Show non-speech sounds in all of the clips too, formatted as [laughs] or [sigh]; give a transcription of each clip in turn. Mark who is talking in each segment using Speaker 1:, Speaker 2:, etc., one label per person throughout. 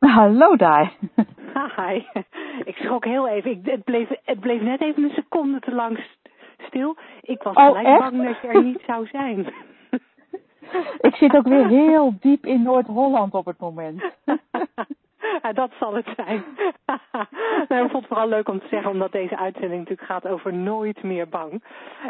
Speaker 1: Hallo daar. [laughs]
Speaker 2: Hi. Ik schrok heel even. Ik, het, bleef, het bleef net even een seconde te lang stil. Ik was
Speaker 1: Oh,
Speaker 2: gelijk
Speaker 1: echt?
Speaker 2: bang dat je er niet zou zijn. [laughs]
Speaker 1: Ik zit ook weer heel diep in Noord-Holland op het moment. [laughs]
Speaker 2: Ja, dat zal het zijn. nou, ik vond het vooral leuk om te zeggen, omdat deze uitzending natuurlijk gaat over nooit meer bang.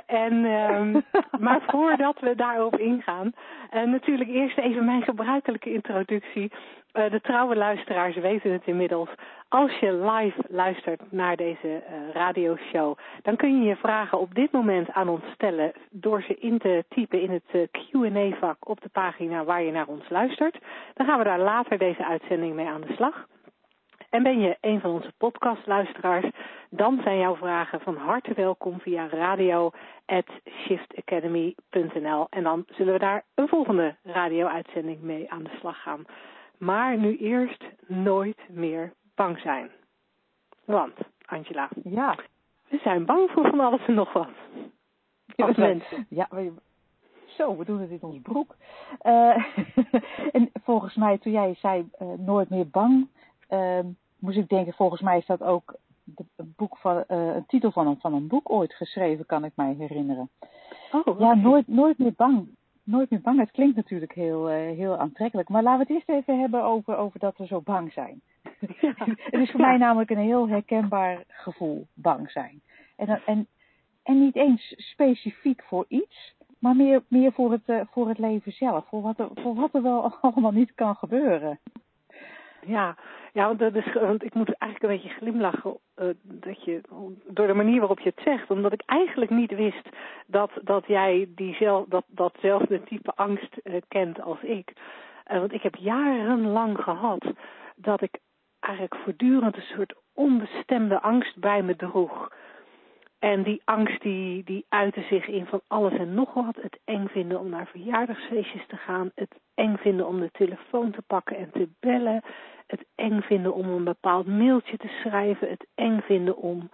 Speaker 2: En, ehm, maar voordat we daarop ingaan, eh, natuurlijk eerst even mijn gebruikelijke introductie. Eh, de trouwe luisteraars weten het inmiddels. Als je live luistert naar deze eh, radioshow, dan kun je je vragen op dit moment aan ons stellen door ze in te typen in het eh, Q&A-vak op de pagina waar je naar ons luistert. Dan gaan we daar later deze uitzending mee aan de slag. En ben je een van onze podcastluisteraars, dan zijn jouw vragen van harte welkom via radio.shiftacademy.nl. En dan zullen we daar een volgende radio-uitzending mee aan de slag gaan. Maar nu eerst nooit meer bang zijn. Want, Angela,
Speaker 1: Ja.
Speaker 2: we zijn bang voor van alles en nog wat. Als mensen.
Speaker 1: Ja, we- zo, we doen het in ons broek. Eh, [laughs] en volgens mij, toen jij zei eh, nooit meer bang, eh, moest ik denken, volgens mij is dat ook de, een, boek van, eh, een titel van een, van een boek ooit geschreven, kan ik mij herinneren.
Speaker 2: Oh,
Speaker 1: Ja, nooit, nooit meer bang. Nooit meer bang. Het klinkt natuurlijk heel, eh, heel aantrekkelijk. Maar laten we het eerst even hebben over, over dat we zo bang zijn.
Speaker 2: Ja. [laughs]
Speaker 1: Het is voor mij namelijk een heel herkenbaar gevoel, bang zijn. En, en, en niet eens specifiek voor iets, maar meer, meer voor, het, eh, voor het leven zelf. Voor wat, er, voor wat er wel [laughs] allemaal niet kan gebeuren.
Speaker 2: Ja, ja want, dat is, want ik moet eigenlijk een beetje glimlachen eh, dat je, door de manier waarop je het zegt. Omdat ik eigenlijk niet wist dat, dat jij diezel, dat, datzelfde type angst eh, kent als ik. Eh, want ik heb jarenlang gehad dat ik eigenlijk voortdurend een soort onbestemde angst bij me droeg. En die angst die, die uitte zich in van alles en nog wat. Het eng vinden om naar verjaardagsfeestjes te gaan. Het eng vinden om de telefoon te pakken en te bellen. Het eng vinden om een bepaald mailtje te schrijven. Het eng vinden om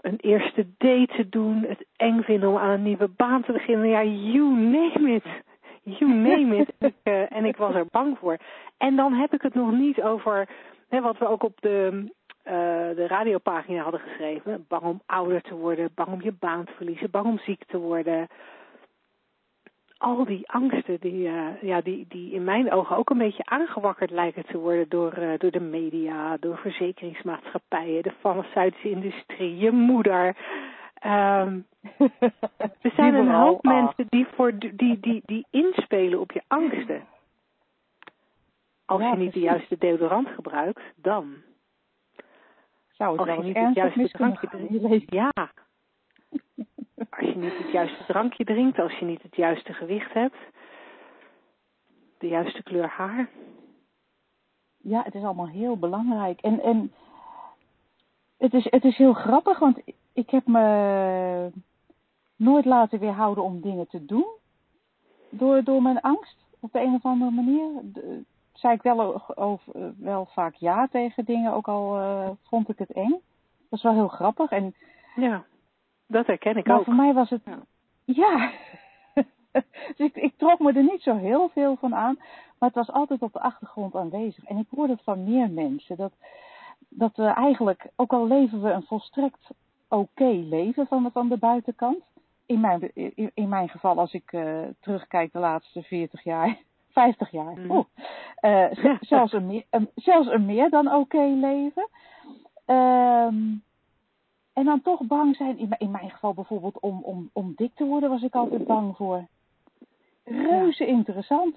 Speaker 2: een eerste date te doen. Het eng vinden om aan een nieuwe baan te beginnen. Ja, you name it. You name it. [laughs] ik, eh, en ik was er bang voor. En dan heb ik het nog niet over hè, wat we ook op de, de radiopagina hadden geschreven. Bang om ouder te worden, bang om je baan te verliezen, bang om ziek te worden. Al die angsten die, eh, ja, die, die in mijn ogen ook een beetje aangewakkerd lijken te worden door, eh, door de media, door verzekeringsmaatschappijen, de farmaceutische industrie, je moeder. Ehm, [laughs] er zijn een hoop mensen die, voor, die, die, die inspelen op je angsten. Als
Speaker 1: Ja,
Speaker 2: je niet de juiste deodorant gebruikt, dan.
Speaker 1: Zou het
Speaker 2: Als
Speaker 1: wel eens
Speaker 2: het
Speaker 1: ernstig
Speaker 2: juiste
Speaker 1: mis kunnen
Speaker 2: drankje
Speaker 1: gaan leven. [laughs]
Speaker 2: Ja. Als je niet het juiste drankje drinkt, als je niet het juiste gewicht hebt, de juiste kleur haar.
Speaker 1: Ja, het is allemaal heel belangrijk. En, en het, is, het is heel grappig, want ik heb me nooit laten weerhouden om dingen te doen. Door, door mijn angst, op de een of andere manier. De- zei ik wel, o- over, eh, wel vaak ja tegen dingen, ook al eh, vond ik het eng. Dat is wel heel grappig. En,
Speaker 2: Ja, dat herken ik
Speaker 1: maar
Speaker 2: ook.
Speaker 1: voor mij was het...
Speaker 2: Ja.
Speaker 1: Ja. [laughs] dus ik, ik trok me er niet zo heel veel van aan. Maar het was altijd op de achtergrond aanwezig. En ik hoor het van meer mensen. Dat, dat we eigenlijk, ook al leven we een volstrekt oké leven van de, van de buitenkant. In mijn, in, in mijn geval, als ik eh, terugkijk de laatste 40 jaar, 50 jaar.
Speaker 2: Mhm.
Speaker 1: oeh, eh, zelfs, een meer, een, zelfs een meer dan oké leven. Ehm, en dan toch bang zijn. In, mijn- in mijn geval bijvoorbeeld om, om, om dik te worden was ik altijd bang voor. Reuze interessant.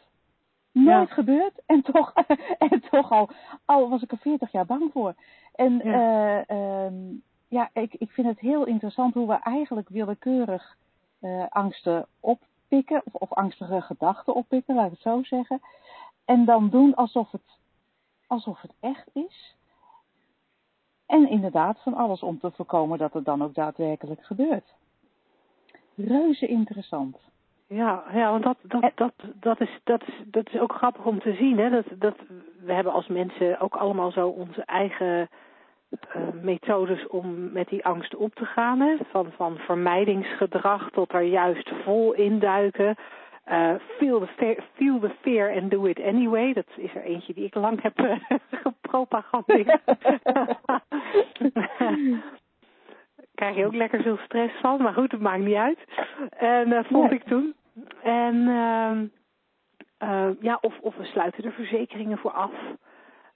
Speaker 1: Nooit
Speaker 2: Ja.
Speaker 1: gebeurd. En toch, [laughs] en toch al, al was ik er 40 jaar bang voor. En
Speaker 2: Ja.
Speaker 1: ja, ja ik, ik vind het heel interessant hoe we eigenlijk willekeurig eh, angsten oppikken. Of, of angstige gedachten oppikken, laat ik het zo zeggen. En dan doen alsof het, alsof het echt is. En inderdaad van alles om te voorkomen dat het dan ook daadwerkelijk gebeurt. Reuze interessant.
Speaker 2: Ja, ja want dat, dat, dat, dat, is, dat, is, dat is ook grappig om te zien. Hè? Dat, dat, we hebben als mensen ook allemaal zo onze eigen uh, methodes om met die angst op te gaan. Hè? Van, van vermijdingsgedrag tot er juist vol induiken. Uh, feel, the fear, feel the fear and do it anyway. Dat is er eentje die ik lang heb uh, [laughs] gepropagandeerd. [laughs] Krijg je ook lekker veel stress van, maar goed, het maakt niet uit. En dat vond nee. ik toen. En uh, ja, of, of we sluiten er verzekeringen voor af.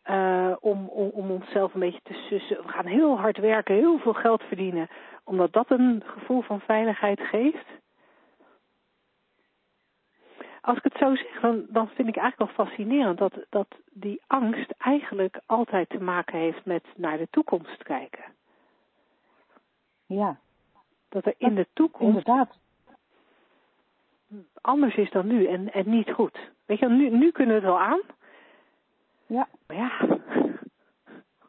Speaker 2: Uh, om, om, om onszelf een beetje te sussen. We gaan heel hard werken, heel veel geld verdienen. Omdat dat een gevoel van veiligheid geeft. Als ik het zo zeg, dan, dan vind ik eigenlijk wel fascinerend dat, dat die angst eigenlijk altijd te maken heeft met naar de toekomst kijken.
Speaker 1: Ja.
Speaker 2: Dat er in de toekomst
Speaker 1: Inderdaad.
Speaker 2: anders is dan nu en, en niet goed. Weet je, nu, nu kunnen we het wel aan.
Speaker 1: Ja.
Speaker 2: Ja, [laughs]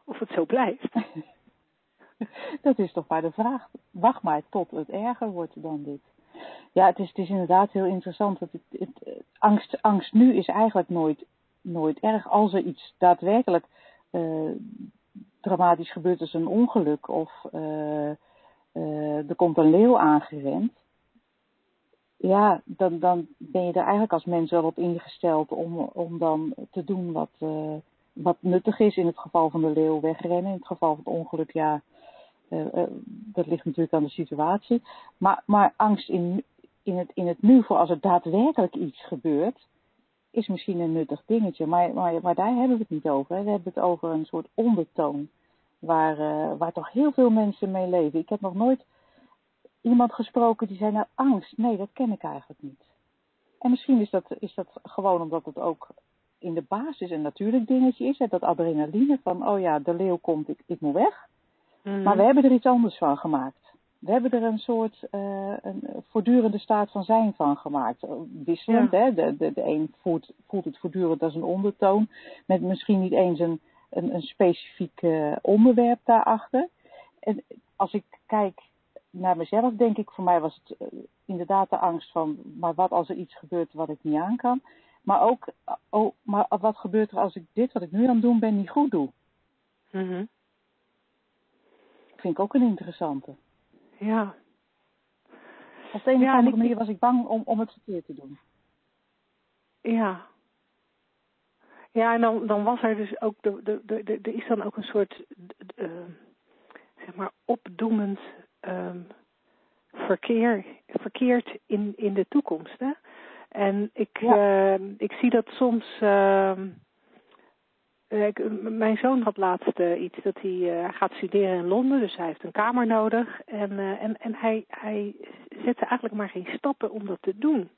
Speaker 2: of het zo blijft. [laughs]
Speaker 1: Dat is toch maar de vraag. Wacht maar tot het erger wordt dan dit. Ja, het is, het is inderdaad heel interessant. Dat het, het, angst, angst nu is eigenlijk nooit, nooit erg. Als er iets daadwerkelijk uh, dramatisch gebeurt als een ongeluk of uh, er komt een leeuw aangerend. Ja, dan, dan ben je er eigenlijk als mens wel op ingesteld om, om dan te doen wat, wat nuttig is. In het geval van de leeuw wegrennen. In het geval van het ongeluk, ja, uh, uh, dat ligt natuurlijk aan de situatie. Maar, maar angst in, in, het, in het nu voor als er daadwerkelijk iets gebeurt, is misschien een nuttig dingetje. Maar, maar, daar hebben we het niet over. We hebben het over een soort ondertoon. Waar, waar toch heel veel mensen mee leven. Ik heb nog nooit iemand gesproken die zei, nou angst, nee, dat ken ik eigenlijk niet. En misschien is dat, is dat gewoon omdat het ook in de basis een natuurlijk dingetje is. Hè, dat adrenaline van, oh ja, de leeuw komt, ik, ik moet weg. Mm. Maar we hebben er iets anders van gemaakt. We hebben er een soort uh, een voortdurende staat van zijn van gemaakt. Wisselend, ja. hè? De, de, de een voelt, voelt het voortdurend als een ondertoon. Met misschien niet eens een, een, een specifiek uh, onderwerp daarachter. En als ik kijk naar mezelf, denk ik, voor mij was het uh, inderdaad de angst van, maar wat als er iets gebeurt wat ik niet aan kan. Maar ook, oh, maar wat gebeurt er als ik dit wat ik nu aan het doen ben niet goed doe?
Speaker 2: Mm -hmm.
Speaker 1: Vind ik ook een interessante.
Speaker 2: Ja.
Speaker 1: Op de een of andere manier was ik bang om, om het verkeerd te doen.
Speaker 2: Ja. Ja, en dan, dan was er dus ook, de, de, de, de, er is dan ook een soort, uh, zeg maar, opdoemend um, verkeer, verkeerd in, in de toekomst. Hè? En ik, ja. uh, ik zie dat soms. Uh, ik, mijn zoon had laatst uh, iets dat hij uh, gaat studeren in Londen, dus hij heeft een kamer nodig. En, en, en hij, hij zette eigenlijk maar geen stappen om dat te doen.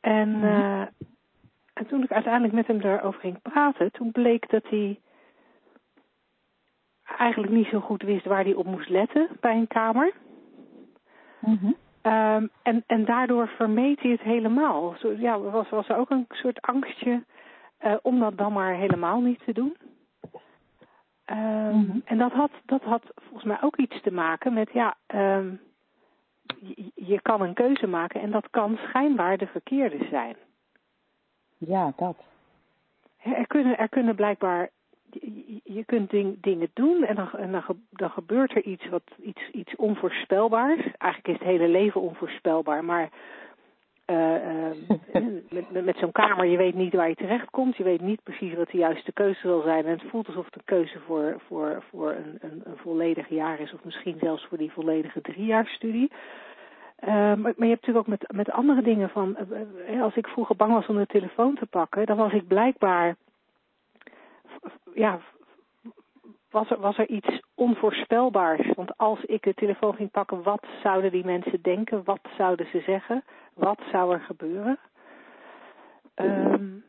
Speaker 2: En, -hmm. en toen ik uiteindelijk met hem daarover ging praten, toen bleek dat hij eigenlijk niet zo goed wist waar hij op moest letten bij een kamer.
Speaker 1: Mm -hmm.
Speaker 2: Um, en, en daardoor vermeed hij het helemaal. Zo, ja, was, was er ook een soort angstje uh, om dat dan maar helemaal niet te doen. Um, mm -hmm. En dat had, dat had volgens mij ook iets te maken met, ja, um, je, je kan een keuze maken en dat kan schijnbaar de verkeerde zijn.
Speaker 1: Ja, dat.
Speaker 2: Er kunnen, er kunnen blijkbaar je kunt ding, dingen doen en, dan, en dan, dan, gebeurt er iets, wat, iets, iets onvoorspelbaars. Eigenlijk is het hele leven onvoorspelbaar, maar [laughs] uh, uh, met, met zo'n kamer, je weet niet waar je terecht komt. Je weet niet precies wat de juiste keuze zal zijn. En het voelt alsof het een keuze voor, voor, voor een, een, een volledig jaar is, of misschien zelfs voor die volledige driejaarstudie. Uh, maar, maar, je hebt natuurlijk ook met, met andere dingen van, als ik vroeger bang was om de telefoon te pakken, dan was ik blijkbaar ja, was er, was er iets onvoorspelbaars. Want als ik de telefoon ging pakken, wat zouden die mensen denken? Wat zouden ze zeggen? Wat zou er gebeuren? Um,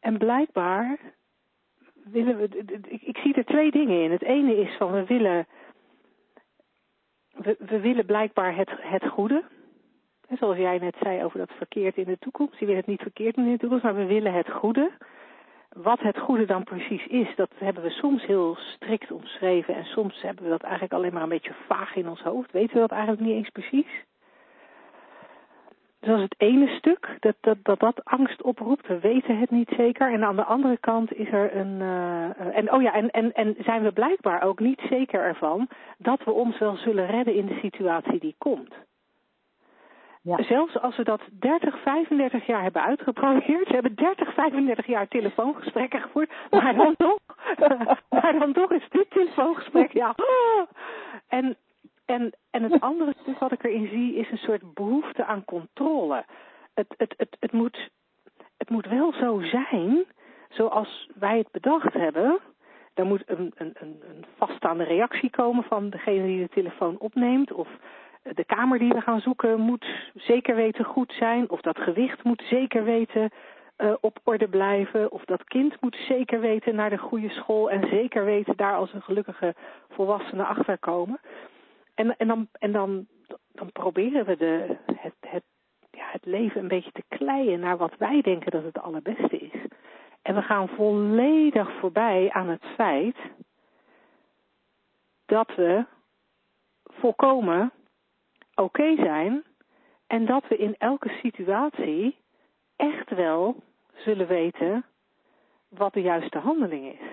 Speaker 2: en blijkbaar willen we. Ik, ik zie er twee dingen in. Het ene is van we willen. We, we willen blijkbaar het, het goede. Zoals jij net zei over dat verkeerd in de toekomst. Je wil het niet verkeerd in de toekomst, maar we willen het goede. Wat het goede dan precies is, dat hebben we soms heel strikt omschreven en soms hebben we dat eigenlijk alleen maar een beetje vaag in ons hoofd. Weten we dat eigenlijk niet eens precies? Dus dat is het ene stuk, dat dat, dat dat angst oproept. We weten het niet zeker. En aan de andere kant is er een. Uh, en oh ja, en, en, en zijn we blijkbaar ook niet zeker ervan dat we ons wel zullen redden in de situatie die komt. Ja. Zelfs als we dat 30, 35 jaar hebben uitgeprobeerd. Ze hebben 30, 35 jaar telefoongesprekken gevoerd. Maar dan [laughs] toch, [laughs] maar dan toch is dit telefoongesprek, ja. [gasps] En, en, en het andere stuk wat ik erin zie is een soort behoefte aan controle. Het, het, het, het, moet, het moet wel zo zijn zoals wij het bedacht hebben. Er moet een, een, een, een vaststaande reactie komen van degene die de telefoon opneemt. Of de kamer die we gaan zoeken moet zeker weten goed zijn. Of dat gewicht moet zeker weten uh, op orde blijven. Of dat kind moet zeker weten naar de goede school. En zeker weten daar als een gelukkige volwassene achter komen. En, en, dan, en dan, dan proberen we de, het, het, ja, het leven een beetje te kleien naar wat wij denken dat het allerbeste is. En we gaan volledig voorbij aan het feit dat we volkomen oké zijn en dat we in elke situatie echt wel zullen weten wat de juiste handeling is.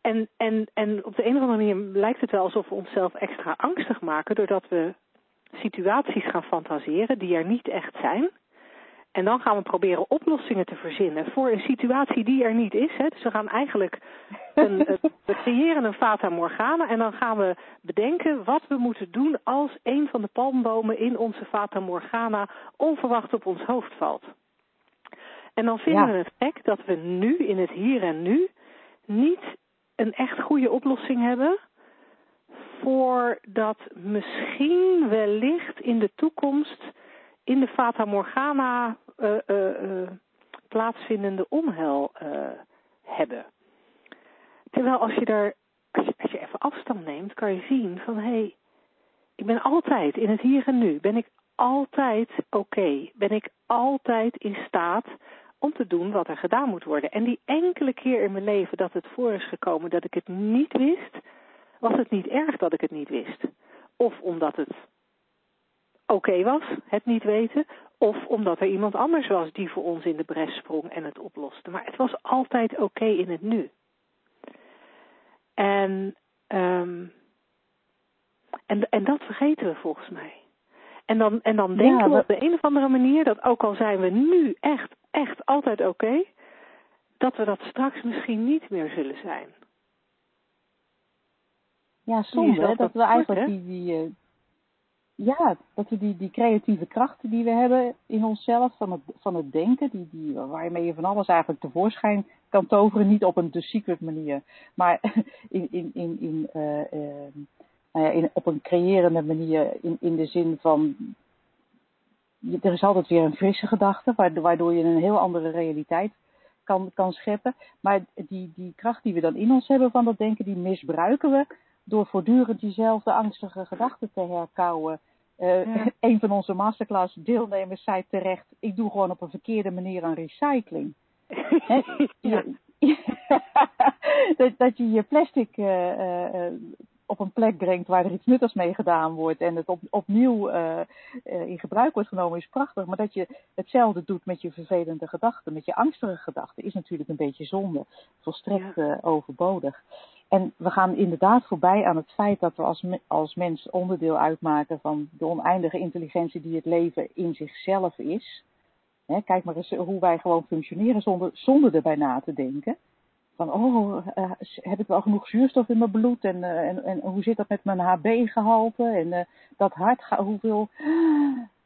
Speaker 2: En, en, en op de een of andere manier lijkt het wel alsof we onszelf extra angstig maken doordat we situaties gaan fantaseren die er niet echt zijn. En dan gaan we proberen oplossingen te verzinnen voor een situatie die er niet is. Hè. Dus we gaan eigenlijk een, [laughs] we creëren een fata morgana en dan gaan we bedenken wat we moeten doen als een van de palmbomen in onze fata morgana onverwacht op ons hoofd valt. En dan vinden we het gek dat we nu in het hier en nu niet een echt goede oplossing hebben voor dat misschien wellicht in de toekomst in de Fata Morgana uh, uh, plaatsvindende onheil hebben. Terwijl als je daar, als je, als je even afstand neemt, kan je zien van hé, hey, ik ben altijd in het hier en nu, ben ik altijd oké, ben ik altijd in staat om te doen wat er gedaan moet worden. En die enkele keer in mijn leven dat het voor is gekomen dat ik het niet wist, was het niet erg dat ik het niet wist. Of omdat het oké was, het niet weten, of omdat er iemand anders was die voor ons in de bres sprong en het oploste. Maar het was altijd oké in het nu. En, um, en, en dat vergeten we volgens mij. En dan, en dan denken we op de een of andere manier dat ook al zijn we nu echt, echt altijd oké, dat we dat straks misschien niet meer zullen zijn.
Speaker 1: Ja, soms hè, dat we eigenlijk die, die, eh, ja, dat we die, die creatieve krachten die we hebben in onszelf, van het, van het denken, die, die, waarmee je van alles eigenlijk tevoorschijn kan toveren, niet op een The Secret manier, maar [laughs] in, in, in, in, uh, nou ja, in, op een creërende manier, in, in de zin van, er is altijd weer een frisse gedachte, waardoor je een heel andere realiteit kan, kan scheppen. Maar die, die kracht die we dan in ons hebben van dat denken, die misbruiken we door voortdurend diezelfde angstige gedachten te herkauwen uh, [laughs] Een van onze masterclass deelnemers zei terecht, ik doe gewoon op een verkeerde manier aan recycling. [laughs] [laughs] dat, dat je je plastic uh, uh, op een plek brengt waar er iets nuttigs mee gedaan wordt en het op, opnieuw in gebruik wordt genomen is prachtig. Maar dat je hetzelfde doet met je vervelende gedachten, met je angstige gedachten, is natuurlijk een beetje zonde. Volstrekt overbodig. En we gaan inderdaad voorbij aan het feit dat we als, als mens onderdeel uitmaken van de oneindige intelligentie die het leven in zichzelf is. kijk maar eens hoe wij gewoon functioneren zonder, zonder erbij na te denken. Van, oh, uh, heb ik wel genoeg zuurstof in mijn bloed? En, uh, en, en hoe zit dat met mijn HB-gehalte? En uh, dat hart, hoeveel,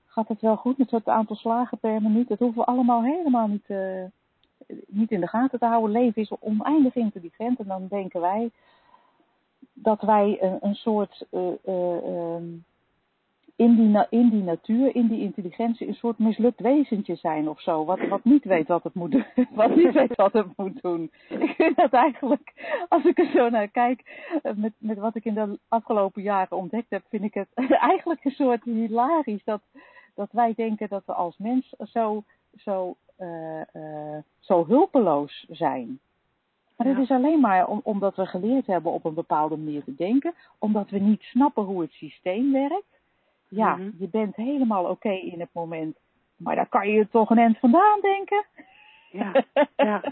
Speaker 1: gaat het wel goed met het aantal slagen per minuut? Dat hoeven we allemaal helemaal niet niet in de gaten te houden. Leven is oneindig intelligent en dan denken wij dat wij een, een soort uh, uh, in, die in die natuur, in die intelligentie, een soort mislukt wezentje zijn of zo. Wat, wat niet weet wat het moet doen. [laughs] Wat niet weet wat het moet doen. Ik vind dat eigenlijk, als ik er zo naar kijk, met, met wat ik in de afgelopen jaren ontdekt heb, vind ik het [laughs] eigenlijk een soort hilarisch dat, dat wij denken dat we als mens zo, zo zo hulpeloos zijn. Maar
Speaker 2: Ja.
Speaker 1: dat is alleen maar om, omdat we geleerd hebben op een bepaalde manier te denken, omdat we niet snappen hoe het systeem werkt. Ja,
Speaker 2: Mhm.
Speaker 1: je bent helemaal oké in het moment, maar daar kan je toch een eind vandaan denken.
Speaker 2: Ja, [laughs] ja.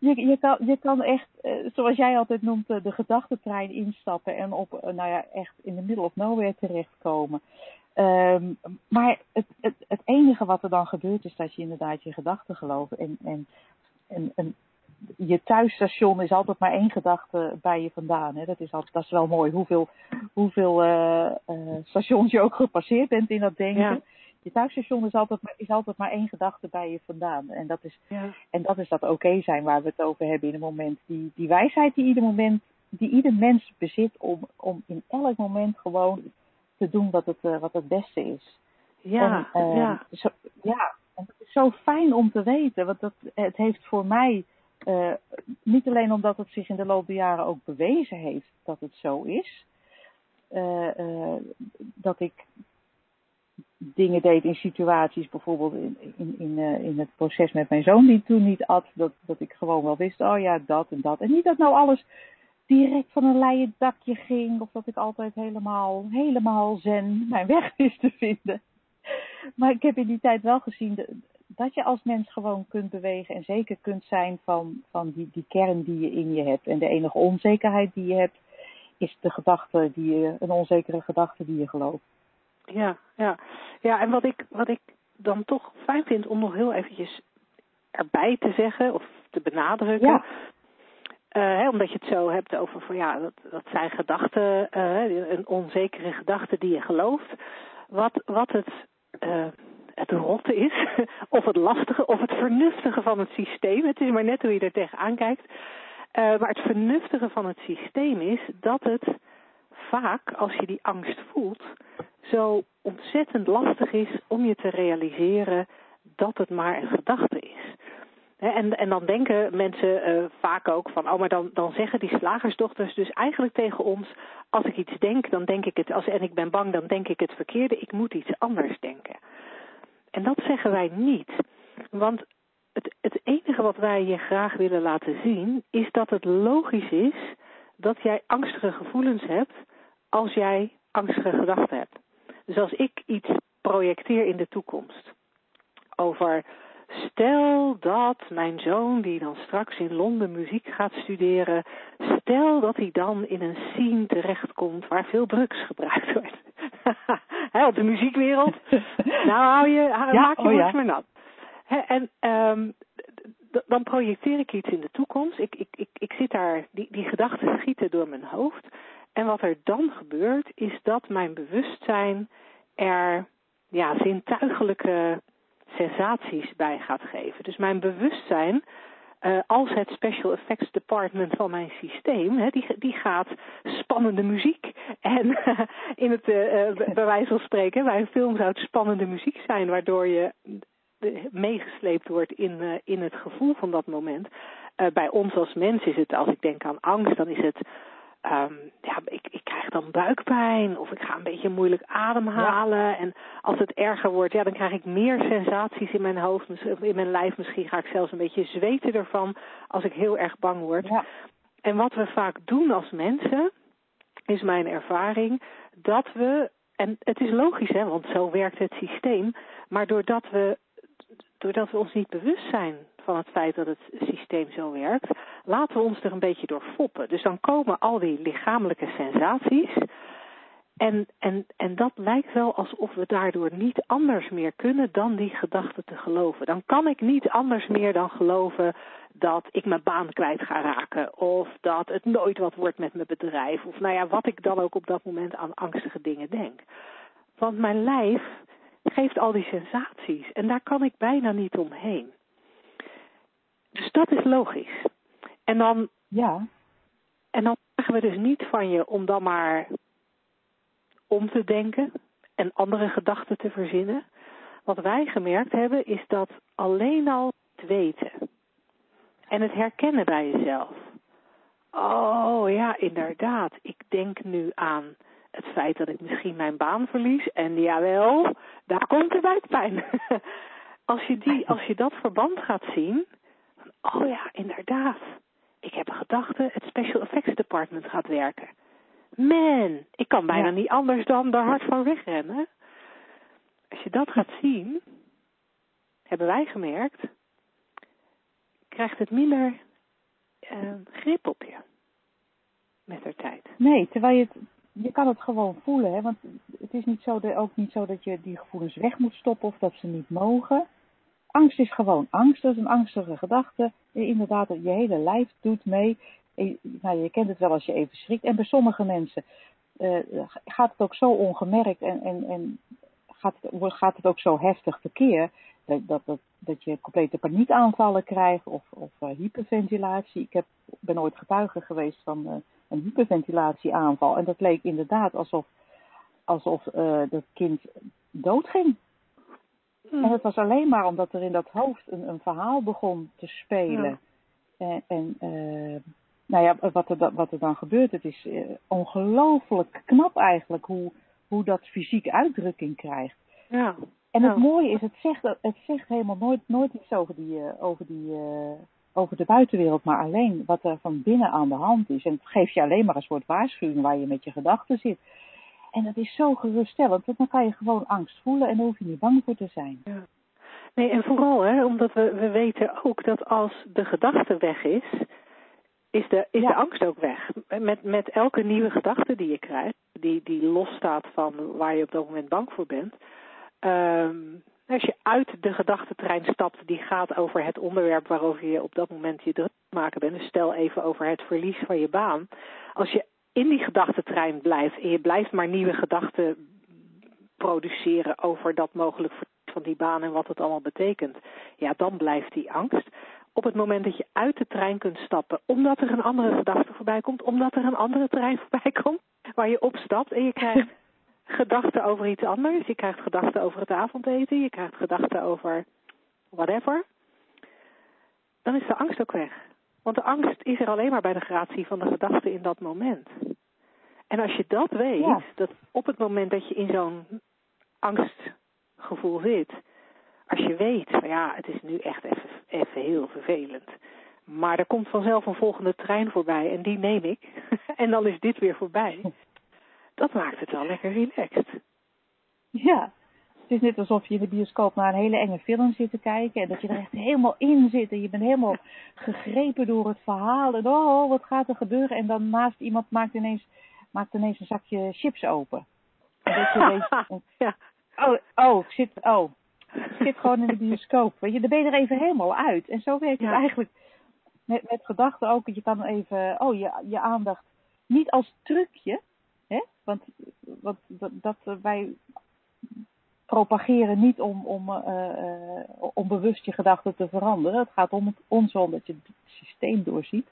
Speaker 1: je, je, kan, je kan echt, eh, zoals jij altijd noemt, eh, de gedachtentrein instappen en op, eh, nou ja, echt in de middle of nowhere terechtkomen. Ehm, maar het, het, het enige wat er dan gebeurt is dat je inderdaad je gedachten gelooft. En, en, en, en je thuisstation is altijd maar één gedachte bij je vandaan. Hè? Dat, is altijd, dat is wel mooi, hoeveel, hoeveel eh, eh, stations je ook gepasseerd bent in dat denken.
Speaker 2: Ja.
Speaker 1: Je thuisstation is altijd, maar, is altijd maar één gedachte bij je vandaan. En dat is,
Speaker 2: ja.
Speaker 1: en dat is dat oké zijn waar we het over hebben in een moment. Die, die wijsheid die ieder moment, die ieder mens bezit om, om in elk moment gewoon te doen wat het, eh, wat het beste is.
Speaker 2: Ja,
Speaker 1: en, eh,
Speaker 2: ja.
Speaker 1: Zo, ja, en dat is zo fijn om te weten. Want dat, het heeft voor mij, eh, niet alleen omdat het zich in de loop der jaren ook bewezen heeft dat het zo is. dat ik dingen deed in situaties, bijvoorbeeld in, in, in, in het proces met mijn zoon die toen niet at, dat, dat ik gewoon wel wist, oh ja, dat en dat. En niet dat nou alles direct van een leien dakje ging, of dat ik altijd helemaal, helemaal zen mijn weg [laughs] wist te vinden. Maar ik heb in die tijd wel gezien dat, je als mens gewoon kunt bewegen en zeker kunt zijn van, van die, die kern die je in je hebt. En de enige onzekerheid die je hebt, is de gedachte die je, een onzekere gedachte die je gelooft.
Speaker 2: Ja, ja. Ja, en wat ik, wat ik dan toch fijn vind om nog heel eventjes erbij te zeggen of te benadrukken.
Speaker 1: Ja.
Speaker 2: Hè, omdat je het zo hebt over van ja, dat, dat zijn gedachten, eh, een onzekere gedachte die je gelooft. Wat, wat het, eh, het rotte is, [laughs] of het lastige, of het vernuftige van het systeem. Het is maar net hoe je er tegenaan kijkt. Maar het vernuftige van het systeem is dat het vaak, als je die angst voelt, zo ontzettend lastig is om je te realiseren dat het maar een gedachte is. En, en dan denken mensen eh, vaak ook van, oh, maar dan, dan zeggen die slagersdochters dus eigenlijk tegen ons, als ik iets denk, dan denk ik het, als, en ik ben bang, dan denk ik het verkeerde, ik moet iets anders denken. En dat zeggen wij niet. Want het, het enige wat wij je graag willen laten zien, is dat het logisch is dat jij angstige gevoelens hebt als jij angstige gedachten hebt. Dus als ik iets projecteer in de toekomst over stel dat mijn zoon die dan straks in Londen muziek gaat studeren, stel dat hij dan in een scene terechtkomt waar veel drugs gebruikt wordt. [laughs] Hè, op de muziekwereld. [laughs] Nou hou je, hou,
Speaker 1: Ja,
Speaker 2: maak je
Speaker 1: oh ja.
Speaker 2: maar nat. En ehm, dan projecteer ik iets in de toekomst. Ik, ik, ik, ik zit daar, die, die gedachten schieten door mijn hoofd. En wat er dan gebeurt, is dat mijn bewustzijn er ja, zintuigelijke sensaties bij gaat geven. Dus mijn bewustzijn, eh, als het special effects department van mijn systeem, hè, die, die gaat spannende muziek. En [laughs] in het, eh, bij wijze van spreken, bij een film zou het spannende muziek zijn, waardoor je meegesleept wordt in, in het gevoel van dat moment. Bij ons als mens is het, als ik denk aan angst, dan is het Ehm, ja, ik, ik krijg dan buikpijn of ik ga een beetje moeilijk ademhalen. En als het erger wordt, ja, dan krijg ik meer sensaties in mijn hoofd, in mijn lijf. Misschien ga ik zelfs een beetje zweten ervan als ik heel erg bang word.
Speaker 1: Ja.
Speaker 2: En wat we vaak doen als mensen, is mijn ervaring, dat we, en het is logisch hè, want zo werkt het systeem, maar doordat we, doordat we ons niet bewust zijn van het feit dat het systeem zo werkt, laten we ons er een beetje door foppen. Dus dan komen al die lichamelijke sensaties. En, en, en dat lijkt wel alsof we daardoor niet anders meer kunnen dan die gedachten te geloven. Dan kan ik niet anders meer dan geloven dat ik mijn baan kwijt ga raken. Of dat het nooit wat wordt met mijn bedrijf. Of nou ja, wat ik dan ook op dat moment aan angstige dingen denk. Want mijn lijf geeft al die sensaties. En daar kan ik bijna niet omheen. Dus dat is logisch. En dan,
Speaker 1: Ja.
Speaker 2: en dan vragen we dus niet van je om dan maar om te denken en andere gedachten te verzinnen. Wat wij gemerkt hebben is dat alleen al het weten en het herkennen bij jezelf. Oh ja, inderdaad. Ik denk nu aan het feit dat ik misschien mijn baan verlies. En jawel, daar komt de buikpijn. [laughs] als je, die, als je dat verband gaat zien, oh ja, inderdaad. Ik heb een gedachte, het Special Effects Department gaat werken. Man, ik kan bijna
Speaker 1: Ja.
Speaker 2: niet anders dan er hard van wegrennen. Als je dat gaat zien, hebben wij gemerkt, krijgt het minder eh, grip op je. Met de tijd.
Speaker 1: Nee, terwijl je het, je kan het gewoon voelen, hè? want het is niet zo de, ook niet zo dat je die gevoelens weg moet stoppen of dat ze niet mogen. Angst is gewoon angst, dat is een angstige gedachte. Inderdaad, je hele lijf doet mee. Nou, je kent het wel als je even schrikt. En bij sommige mensen eh, gaat het ook zo ongemerkt en, en, en gaat, het, gaat het ook zo heftig tekeer dat, dat, dat, je complete paniekaanvallen krijgt of, of eh, hyperventilatie. Ik heb, ben ooit getuige geweest van eh, een hyperventilatieaanval. En dat leek inderdaad alsof, alsof dat kind doodging.
Speaker 2: Hm.
Speaker 1: En het was alleen maar omdat er in dat hoofd een, een verhaal begon te spelen. En, en eh, nou ja, wat er, dan- wat er dan gebeurt, het is eh, ongelooflijk knap eigenlijk hoe, hoe dat fysiek uitdrukking krijgt.
Speaker 2: Ja.
Speaker 1: En het
Speaker 2: Ja.
Speaker 1: mooie is, het zegt, het zegt helemaal nooit, nooit iets over, die, eh, over, die, over de buitenwereld, maar alleen wat er van binnen aan de hand is. En het geeft je alleen maar een soort waarschuwing waar je met je gedachten zit. En dat is zo geruststellend, want dan kan je gewoon angst voelen en daar hoef je niet bang voor te zijn.
Speaker 2: Ja. Nee, en vooral, hè, omdat we, we weten ook dat als de gedachte weg is, is de, is
Speaker 1: Ja.
Speaker 2: de angst ook weg. Met, met elke nieuwe gedachte die je krijgt, die, die losstaat van waar je op dat moment bang voor bent. ehm, als je uit de gedachtentrein stapt die gaat over het onderwerp waarover je op dat moment je druk maken bent. Dus stel even over het verlies van je baan. Als je in die gedachtentrein blijft. En je blijft maar nieuwe gedachten produceren over dat mogelijk van die baan en wat het allemaal betekent, ja, dan blijft die angst. Op het moment dat je uit de trein kunt stappen, omdat er een andere gedachte voorbij komt, omdat er een andere trein [laughs] voorbij komt, waar je opstapt en je krijgt [laughs] gedachten over iets anders, je krijgt gedachten over het avondeten, je krijgt gedachten over whatever, dan is de angst ook weg. Want de angst is er alleen maar bij de gratie van de gedachte in dat moment. En als je dat weet,
Speaker 1: Ja.
Speaker 2: dat op het moment dat je in zo'n angstgevoel zit, als je weet, van ja, het is nu echt even, even heel vervelend. Maar er komt vanzelf een volgende trein voorbij en die neem ik. [laughs] en dan is dit weer voorbij. [laughs] Dat maakt het wel lekker relaxed.
Speaker 1: Ja, het is net alsof je in de bioscoop naar een hele enge film zit te kijken en dat je er echt helemaal in zit en je bent helemaal gegrepen door het verhaal en oh, wat gaat er gebeuren en dan naast iemand maakt ineens, maakt ineens een zakje chips open. En dat je [laughs]
Speaker 2: ja.
Speaker 1: oh, oh, ik zit, oh, ik zit gewoon in de bioscoop. Weet je, dan ben je er even helemaal uit. En zo werkt het
Speaker 2: Ja.
Speaker 1: eigenlijk met, met gedachten ook. Je kan even, oh, je, je aandacht niet als trucje, hè? Want, want dat, dat wij propageren niet om, om, eh, eh, om bewust je gedachten te veranderen. Het gaat om het, ons om dat je het systeem doorziet.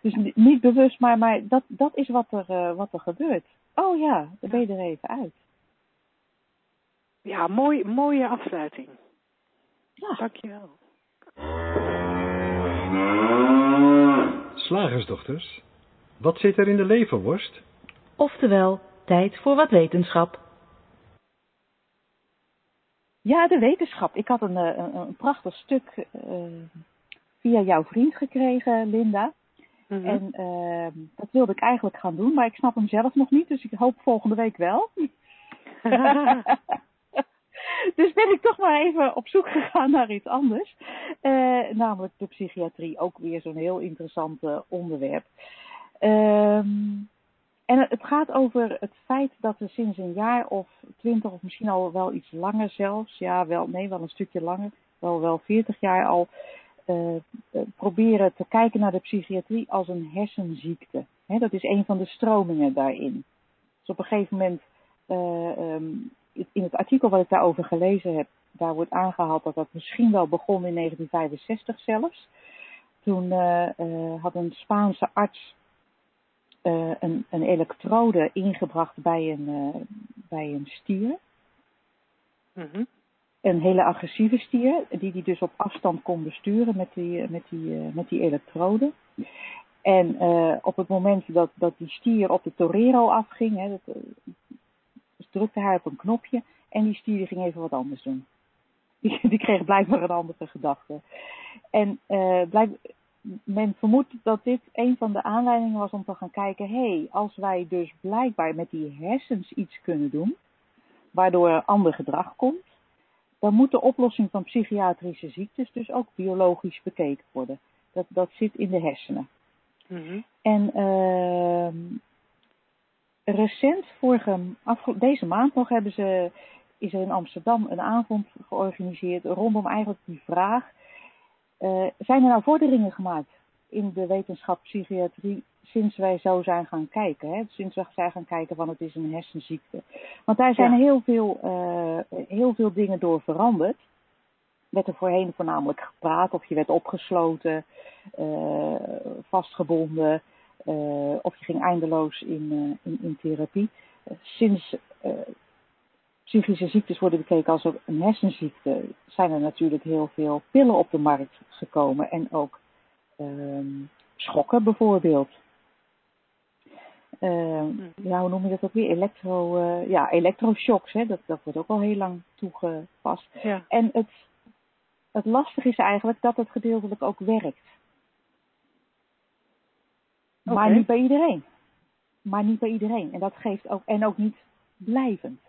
Speaker 1: Dus ni- niet bewust, maar, maar dat, dat is wat er, eh, wat er gebeurt. Oh ja, dan ben je er even uit.
Speaker 2: Ja, mooi, mooie afsluiting.
Speaker 1: Ja.
Speaker 2: Dankjewel.
Speaker 3: Slagersdochters, wat zit er in de leverworst?
Speaker 4: Oftewel, tijd voor wat wetenschap.
Speaker 1: Ja, de wetenschap. Ik had een, eh, een, een prachtig stuk eh, via jouw vriend gekregen, Linda.
Speaker 2: Mhm.
Speaker 1: En eh, dat wilde ik eigenlijk gaan doen, maar ik snap hem zelf nog niet, dus ik hoop volgende week wel. [laughs] [laughs] dus ben ik toch maar even op zoek gegaan naar iets anders. Eh, namelijk de psychiatrie, ook weer zo'n heel interessant onderwerp. Ehm, en het- gaat over het feit dat we sinds een jaar of twintig of misschien al wel iets langer zelfs, ja wel, nee wel een stukje langer, wel wel veertig jaar al, eh, eh, proberen te kijken naar de psychiatrie als een hersenziekte. Dat is een van de stromingen daarin. Dus op een gegeven moment, eh, ehm, in het artikel wat ik daarover gelezen heb, daar wordt aangehaald dat dat misschien wel begon in 1965 zelfs. Toen had een Spaanse arts eh, een, een elektrode ingebracht bij een, eh, bij een stier.
Speaker 2: Mhm.
Speaker 1: Een hele agressieve stier, die die dus op afstand kon besturen met die, met die, eh, met die elektrode. En op het moment dat, dat die stier op de torero afging, hè, dat, dus drukte hij op een knopje en die stier die ging even wat anders doen. [laughs] Die, die kreeg blijkbaar een andere gedachte. En uh, blijk, men vermoedt dat dit een van de aanleidingen was om te gaan kijken, hé, hey, als wij dus blijkbaar met die hersens iets kunnen doen, waardoor er ander gedrag komt, dan moet de oplossing van psychiatrische ziektes dus ook biologisch bekeken worden. Dat, dat zit in de hersenen.
Speaker 2: Mm-hmm.
Speaker 1: En uh, recent, vorige, deze maand nog, hebben ze, is er in Amsterdam een avond georganiseerd rondom eigenlijk die vraag. Uh, zijn er nou vorderingen gemaakt in de wetenschap psychiatrie sinds wij zo zijn gaan kijken? Hè? Sinds we zijn gaan kijken van het is een hersenziekte. Want daar zijn
Speaker 2: Ja.
Speaker 1: heel, veel, uh, heel veel dingen door veranderd. Werd er voorheen voornamelijk gepraat of je werd opgesloten, uh, vastgebonden. Of je ging eindeloos in, in, in therapie. Sinds psychische ziektes worden bekeken als een hersenziekte, zijn er natuurlijk heel veel pillen op de markt gekomen. En ook schokken bijvoorbeeld. ja, hoe noem je dat ook weer? Elektro, ja, elektroshocks, hè? Dat, dat wordt ook al heel lang toegepast.
Speaker 2: Ja.
Speaker 1: En het, het lastige is eigenlijk dat het gedeeltelijk ook werkt. Maar niet bij iedereen. Maar niet bij iedereen. En dat geeft ook, en ook niet blijvend.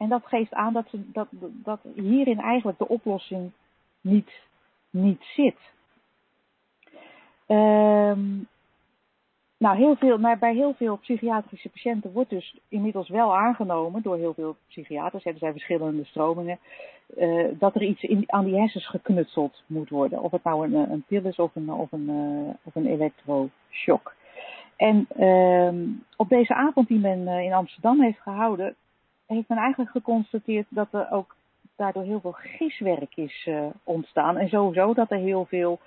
Speaker 1: En dat geeft aan dat, dat, dat hierin eigenlijk de oplossing niet, niet zit. Um, nou, heel veel, maar bij heel veel psychiatrische patiënten wordt dus inmiddels wel aangenomen door heel veel psychiaters, er zijn verschillende stromingen, uh, dat er iets in, aan die hersens geknutseld moet worden. Of het nou een, een pil is of een, of een, uh, of een elektroshock. En uh, op deze avond die men in Amsterdam heeft gehouden, heeft men eigenlijk geconstateerd dat er ook daardoor heel veel giswerk is uh, ontstaan. En sowieso dat er heel veel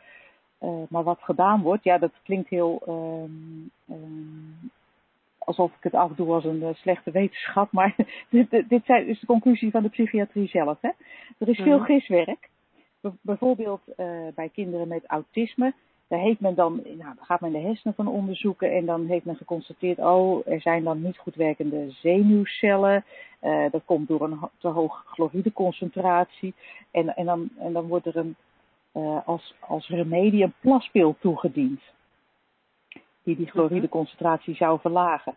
Speaker 1: uh, maar wat gedaan wordt, ja, dat klinkt heel um, um, alsof ik het afdoe als een uh, slechte wetenschap, [laughs] maar dit, dit, is de conclusie van de psychiatrie zelf. Hè? Er is veel
Speaker 2: Mhm.
Speaker 1: giswerk. Bijvoorbeeld uh, bij kinderen met autisme. Daar heeft men dan, nou, gaat men de hersenen van onderzoeken en dan heeft men geconstateerd, oh, er zijn dan niet goed werkende zenuwcellen. Uh, dat komt door een te hoge chlorideconcentratie. En, en, dan, en dan wordt er een uh, als, als remedie een plaspil toegediend. Die die chlorideconcentratie zou verlagen.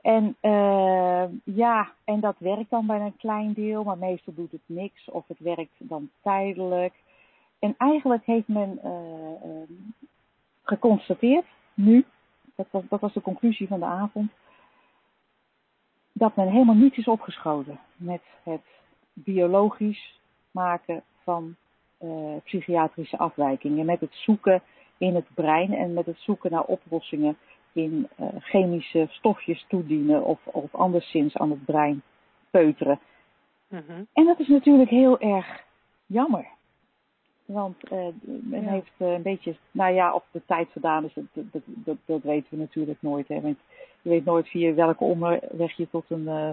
Speaker 1: En uh, ja, en dat werkt dan bij een klein deel, maar meestal doet het niks of het werkt dan tijdelijk. En eigenlijk heeft men uh, uh, geconstateerd, nu, dat was, dat was de conclusie van de avond, dat men helemaal niets is opgeschoten met het biologisch maken van uh, psychiatrische afwijkingen. Met het zoeken in het brein en met het zoeken naar oplossingen in uh, chemische stofjes toedienen of, of anderszins aan het brein peuteren.
Speaker 2: Mhm.
Speaker 1: En dat is natuurlijk heel erg jammer. Want uh, men
Speaker 2: Ja.
Speaker 1: heeft uh, een beetje, nou ja, of de tijd vandaan is, dat, dat, dat, dat weten we natuurlijk nooit. Hè? Want je weet nooit via welke omweg je tot een, uh,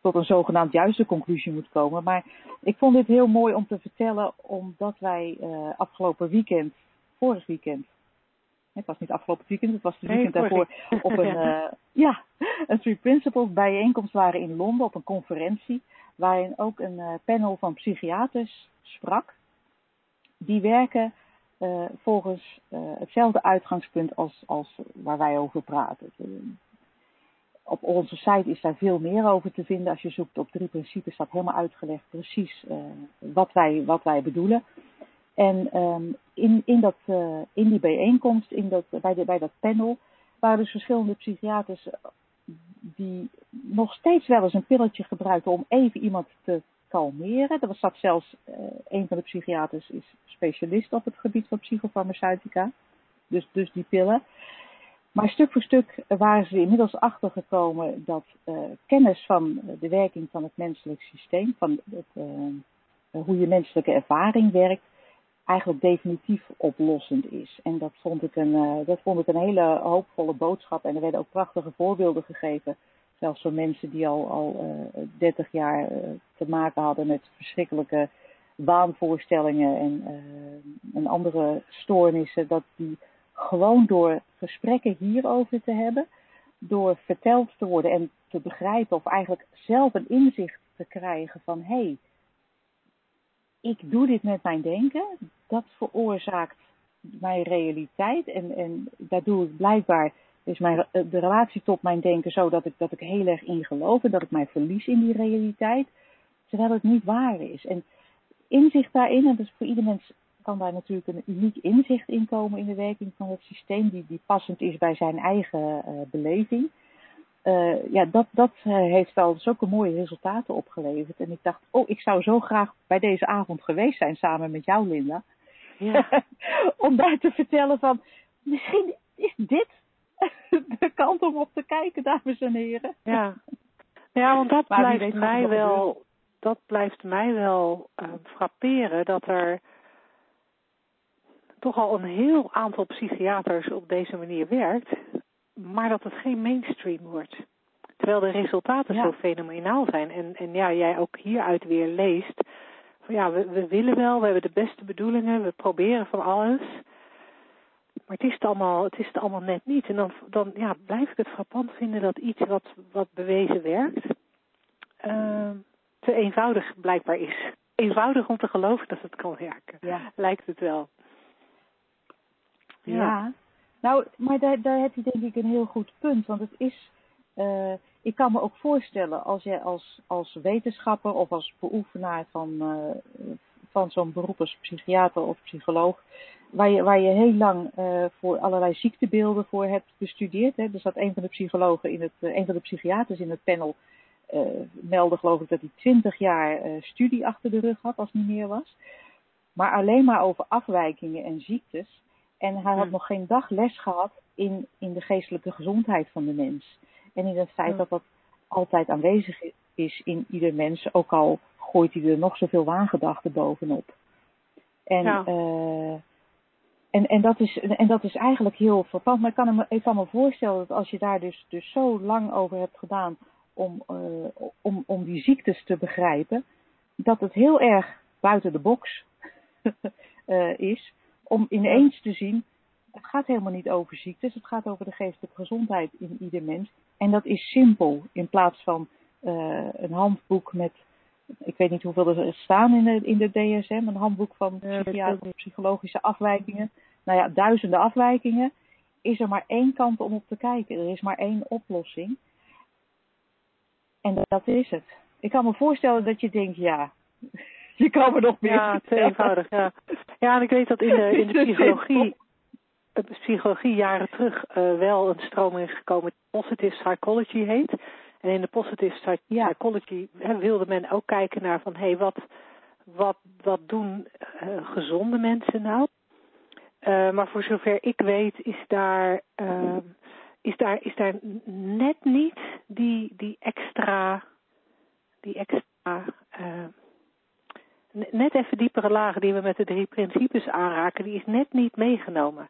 Speaker 1: tot een zogenaamd juiste conclusie moet komen. Maar ik vond dit heel mooi om te vertellen, omdat wij afgelopen weekend, vorig weekend, het was niet afgelopen weekend, het was het
Speaker 2: Nee,
Speaker 1: weekend
Speaker 2: vorig
Speaker 1: daarvoor, op een, [laughs] ja, een Three Principles bijeenkomst waren in Londen op een conferentie, waarin ook een panel van psychiaters sprak. Die werken uh, volgens uh, hetzelfde uitgangspunt als, als waar wij over praten. Uh, op onze site is daar veel meer over te vinden. Als je zoekt op drie principes, staat helemaal uitgelegd precies wat, wij, wat wij bedoelen. En um, in, in, dat, in die bijeenkomst, in dat, bij, de, bij dat panel, waren dus verschillende psychiaters die nog steeds wel eens een pilletje gebruikten om even iemand te kalmeren. Er dat zelfs uh, een van de psychiaters is specialist op het gebied van psychofarmaceutica. Dus, dus die pillen. Maar stuk voor stuk waren ze inmiddels achtergekomen dat uh, kennis van de werking van het menselijk systeem, van het, uh, hoe je menselijke ervaring werkt, eigenlijk definitief oplossend is. En dat vond ik een, dat vond ik een hele hoopvolle boodschap. En er werden ook prachtige voorbeelden gegeven. Zelfs voor mensen die al, al uh, 30 jaar uh, te maken hadden met verschrikkelijke waanvoorstellingen en, uh, en andere stoornissen. Dat die gewoon door gesprekken hierover te hebben, door verteld te worden en te begrijpen of eigenlijk zelf een inzicht te krijgen van hé, hey, ik doe dit met mijn denken. Dat veroorzaakt mijn realiteit. En, en daar doe ik blijkbaar, is mijn, de relatie tot mijn denken zo dat ik, dat ik heel erg in geloof en dat ik mij verlies in die realiteit. Terwijl het niet waar is. En inzicht daarin, en dus voor ieder mens kan daar natuurlijk een uniek inzicht in komen in de werking van het systeem, die, die passend is bij zijn eigen uh, beleving. Uh, ja, dat, dat heeft al zulke mooie resultaten opgeleverd. En ik dacht, oh, ik zou zo graag bij deze avond geweest zijn samen met jou, Linda. Ja. [laughs] om daar te vertellen van, misschien is dit [laughs] de kant om op te kijken, dames en heren.
Speaker 2: Ja, ja want dat maar blijft mij wel, dat blijft mij wel uh, frapperen dat er toch al een heel aantal psychiaters op deze manier werkt, maar dat het geen mainstream wordt. Terwijl de resultaten ja. zo fenomenaal zijn. En, en ja, jij ook hieruit weer leest. Van ja, we, we willen wel, we hebben de beste bedoelingen, we proberen van alles. Maar het is het allemaal, het is het allemaal net niet. En dan, dan ja, blijf ik het frappant vinden dat iets wat, wat bewezen werkt, uh, te eenvoudig blijkbaar is. Eenvoudig om te geloven dat het kan werken, ja. lijkt het wel.
Speaker 1: Ja. ja. Nou, maar daar, daar heb je denk ik een heel goed punt. Want het is, uh, ik kan me ook voorstellen als je als, als wetenschapper of als beoefenaar van, uh, van zo'n beroep als psychiater of psycholoog, waar je, waar je heel lang uh, voor allerlei ziektebeelden voor hebt bestudeerd. Hè. Er zat een van de psychologen in het, een van de psychiaters in het panel, meldde geloof ik dat hij twintig jaar studie achter de rug had, als het niet meer was. Maar alleen maar over afwijkingen en ziektes. En hij had nog geen dag les gehad in, in de geestelijke gezondheid van de mens. En in het feit dat dat altijd aanwezig is in ieder mens, ook al gooit hij er nog zoveel waangedachten bovenop. En, ja. uh, en, en, dat is, en dat is eigenlijk heel verpand. Maar ik kan, me, ik kan me voorstellen dat als je daar dus, dus zo lang over hebt gedaan om, uh, om, om die ziektes te begrijpen, dat het heel erg buiten de box uh, [laughs] is om ineens te zien, het gaat helemaal niet over ziektes, het gaat over de geestelijke gezondheid in ieder mens. En dat is simpel, in plaats van uh, een handboek met, ik weet niet hoeveel er staan in de, in de DSM, een handboek van psychiatrische psychologische afwijkingen. Nou ja, duizenden afwijkingen. Is er maar één kant om op te kijken. Er is maar één oplossing. En dat is het. Ik kan me voorstellen dat je denkt, ja, [laughs] je kan me nog meer
Speaker 2: Ja, eenvoudig, ja. Ja, en ik weet dat in de, [laughs] in de psychologie, de psychologie jaren terug uh, wel een stroming is gekomen die positive psychology heet. En in de positive psychology ja. wilde men ook kijken naar van, hé, hey, wat, wat, wat doen uh, gezonde mensen nou? Uh, maar voor zover ik weet is daar, is daar, is daar net niet die, die extra, die extra net even diepere lagen die we met de drie principes aanraken, die is net niet meegenomen.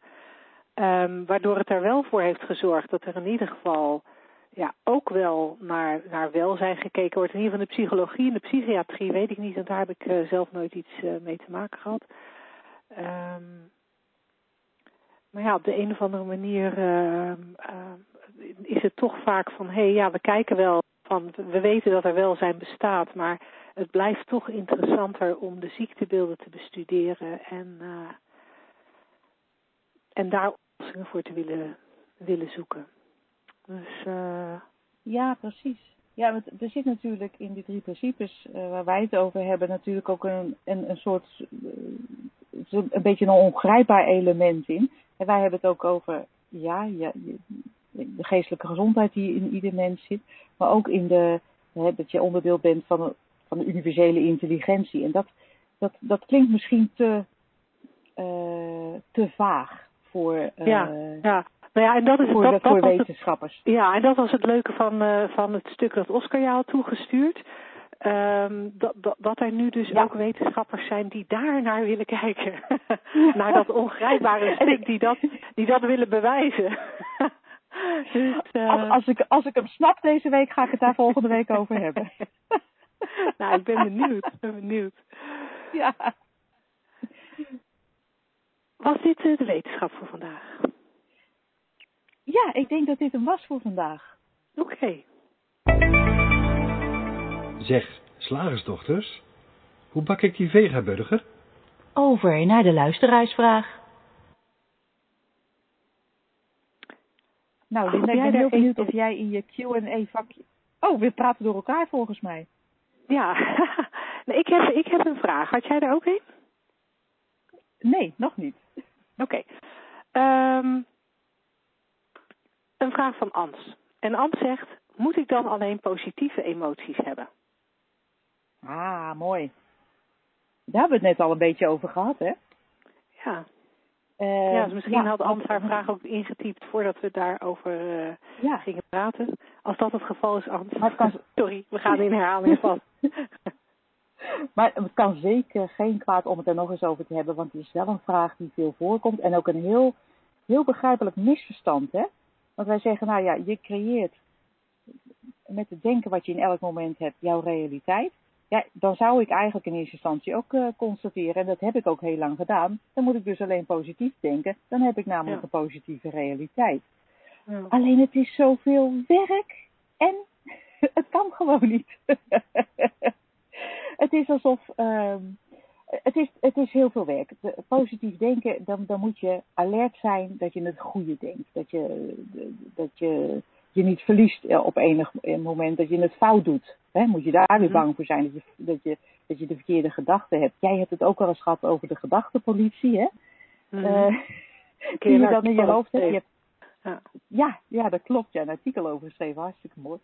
Speaker 2: Um, waardoor het er wel voor heeft gezorgd dat er in ieder geval ja, ook wel naar, naar welzijn gekeken wordt. In ieder geval de psychologie en de psychiatrie weet ik niet, want daar heb ik uh, zelf nooit iets uh, mee te maken gehad. Um, maar ja, op de een of andere manier uh, is het toch vaak van, hé hey, ja, we kijken wel van, we weten dat er welzijn bestaat, maar het blijft toch interessanter om de ziektebeelden te bestuderen en, en daar oplossingen voor te willen, willen zoeken. Dus, uh,
Speaker 1: ja, precies. Ja, er zit natuurlijk in die drie principes uh, waar wij het over hebben natuurlijk ook een, een, een soort, uh, een beetje een ongrijpbaar element in. En wij hebben het ook over, ja, ja de geestelijke gezondheid die in ieder mens zit, maar ook in de, hè, dat je onderdeel bent van van de universele intelligentie. En dat, dat, dat klinkt misschien te, uh, te vaag voor, uh,
Speaker 2: ja, ja. Nou ja, en dat is
Speaker 1: voor,
Speaker 2: dat,
Speaker 1: voor
Speaker 2: dat
Speaker 1: wetenschappers.
Speaker 2: Het, ja, en dat was het leuke van, uh, van het stuk dat Oscar jou had toegestuurd. Um, dat, dat, dat er nu dus ja. ook wetenschappers zijn die daar naar willen kijken. [laughs] naar dat ongrijpbare stuk die dat, die dat willen bewijzen. [laughs]
Speaker 1: dus, uh... als, als, ik, als ik hem snap deze week, ga ik het daar volgende week over hebben. [laughs]
Speaker 2: nou, ik ben benieuwd. Ik ben benieuwd.
Speaker 1: Ja.
Speaker 2: Was dit eh, de wetenschap voor vandaag?
Speaker 1: Ja, ik denk dat dit hem was voor vandaag.
Speaker 2: Oké. Okay.
Speaker 3: Zeg, slagersdochters, Hoe bak ik die vegaburger?
Speaker 4: Over naar de luisteraarsvraag.
Speaker 1: Nou, Linda, ik
Speaker 2: jij
Speaker 1: ben heel
Speaker 2: er
Speaker 1: benieuwd
Speaker 2: een-
Speaker 1: of jij in je Q&A vakje... Oh, we praten door elkaar volgens mij.
Speaker 2: Ja, [laughs] nee, ik, heb, ik heb een vraag. Had jij er ook een?
Speaker 1: Nee, nog niet.
Speaker 2: Oké een vraag van Ans. En Ans zegt, moet ik dan alleen positieve emoties hebben?
Speaker 1: Ah, mooi. Daar hebben we het net al een beetje over gehad, hè?
Speaker 2: Ja,
Speaker 1: Eh,
Speaker 2: ja dus misschien had Ans haar vraag ook ingetypt voordat we daarover
Speaker 1: Ja,
Speaker 2: gingen praten. Als dat het geval is, Ans.
Speaker 1: Kan- [laughs]
Speaker 2: Sorry, we gaan in herhaling van. [laughs]
Speaker 1: maar het kan zeker geen kwaad om het er nog eens over te hebben, want het is wel een vraag die veel voorkomt en ook een heel, heel begrijpelijk misverstand, hè? Want wij zeggen, nou ja, je creëert met het denken wat je in elk moment hebt, jouw realiteit. Ja, dan zou ik eigenlijk in eerste instantie ook eh, constateren, en dat heb ik ook heel lang gedaan, dan moet ik dus alleen positief denken, dan heb ik namelijk
Speaker 2: Ja.
Speaker 1: een positieve realiteit.
Speaker 2: Ja.
Speaker 1: Alleen het is zoveel werk en [laughs] het kan gewoon niet. [laughs] het is alsof. ehm, het, is, het is heel veel werk. Positief denken, dan, dan moet je alert zijn dat je het goede denkt. Dat je, dat je je niet verliest eh, op enig moment dat je het fout doet. Moet je daar weer
Speaker 2: Mhm.
Speaker 1: bang voor zijn dat je, dat, je, dat je de verkeerde gedachten hebt. Jij hebt het ook al eens gehad over de gedachtenpolitie. Hè?
Speaker 2: Kun [laughs]
Speaker 1: die je dan in je hoofd hebt. Je
Speaker 2: over
Speaker 1: hebt
Speaker 2: Ja.
Speaker 1: ja, ja, dat klopt. Ja, een artikel over geschreven, hartstikke mooi.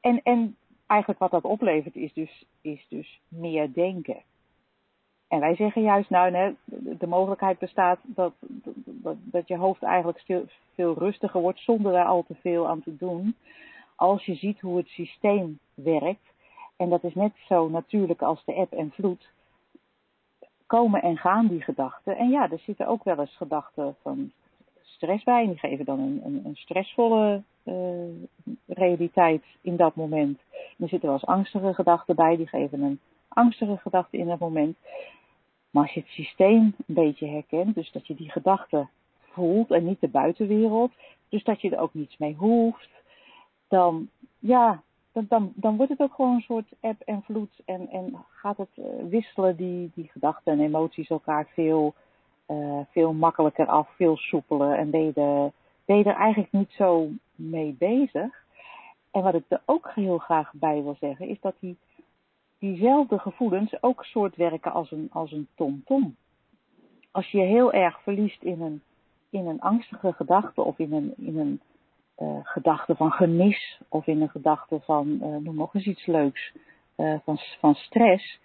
Speaker 1: En, en eigenlijk wat dat oplevert is dus, is dus meer denken. En wij zeggen juist, nou, nee, de, mogelijkheid bestaat dat, dat, dat je hoofd eigenlijk veel, rustiger wordt zonder daar al te veel aan te doen. Als je ziet hoe het systeem werkt. En dat is net zo natuurlijk als de app en vloed. Komen en gaan die gedachten. En ja, er zitten ook wel eens gedachten van stress bij. En die geven dan een, een, een stressvolle eh, realiteit in dat moment. En er zitten wel eens angstige gedachten bij. Die geven een angstige gedachte in dat moment. Maar als je het systeem een beetje herkent, dus dat je die gedachten voelt en niet de buitenwereld, dus dat je er ook niets mee hoeft, dan, ja, dan, dan, dan wordt het ook gewoon een soort app en vloed en, en gaat het eh, wisselen die, die gedachten en emoties elkaar veel, eh, veel makkelijker af, veel soepeler en ben er, ben je er eigenlijk niet zo mee bezig. En wat ik er ook heel graag bij wil zeggen, is dat die, diezelfde gevoelens ook soort werken als een, als een tom-tom. Als je heel erg verliest in een, in een angstige gedachte of in een, in een eh, gedachte van gemis of in een gedachte van, eh, noem nog eens iets leuks, eh, van, van stress,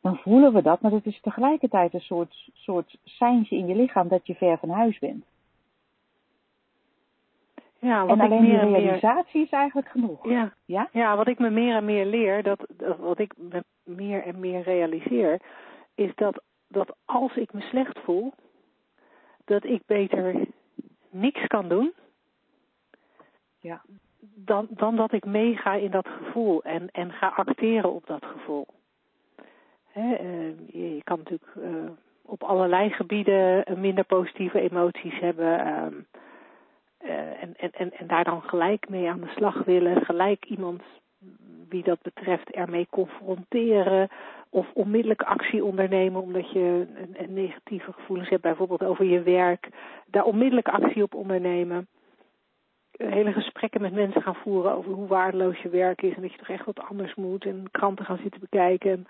Speaker 1: dan voelen we dat, maar het is tegelijkertijd een soort, soort seintje in je lichaam dat je ver van huis bent.
Speaker 2: Ja, wat
Speaker 1: En
Speaker 2: ik
Speaker 1: alleen die
Speaker 2: meer...
Speaker 1: realisatie is eigenlijk genoeg.
Speaker 2: Ja,
Speaker 1: Ja?
Speaker 2: ja, wat ik me meer en meer leer, dat, wat ik me meer en meer realiseer, is dat, dat als ik me slecht voel, dat ik beter niks kan doen
Speaker 1: Ja.
Speaker 2: dan, dan dat ik meega in dat gevoel en, en ga acteren op dat gevoel. Hè, eh, je, je kan natuurlijk eh, op allerlei gebieden minder positieve emoties hebben. ehm, eh, en, en, en, en daar dan gelijk mee aan de slag willen. Gelijk iemand wie dat betreft ermee confronteren. Of onmiddellijk actie ondernemen omdat je een, een negatieve gevoelens hebt. Bijvoorbeeld over je werk. Daar onmiddellijk actie op ondernemen. Eh, Hele gesprekken met mensen gaan voeren over hoe waardeloos je werk is. En dat je toch echt wat anders moet. En kranten gaan zitten bekijken. En,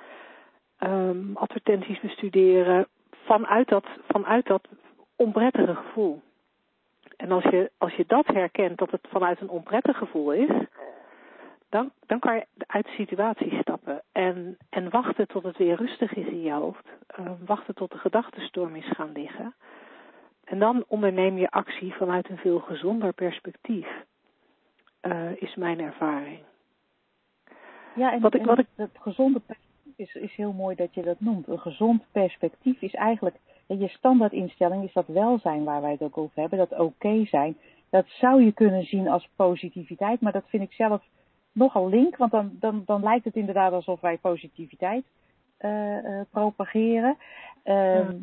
Speaker 2: ehm, advertenties bestuderen. Vanuit dat, vanuit dat onprettige gevoel. En als je, als je dat herkent, dat het vanuit een onprettig gevoel is, dan, dan kan je uit de situatie stappen. En, en wachten tot het weer rustig is in je hoofd. Uh, wachten tot de gedachtenstorm is gaan liggen. En dan onderneem je actie vanuit een veel gezonder perspectief. Uh, is mijn ervaring.
Speaker 1: Ja, en,
Speaker 2: wat ik, wat ik...
Speaker 1: het gezonde perspectief is, is heel mooi dat je dat noemt. Een gezond perspectief is eigenlijk, je standaardinstelling is dat welzijn waar wij het ook over hebben, dat oké okay zijn. Dat zou je kunnen zien als positiviteit, maar dat vind ik zelf nogal link, want dan, dan, dan lijkt het inderdaad alsof wij positiviteit uh, uh, propageren. Uh, ja.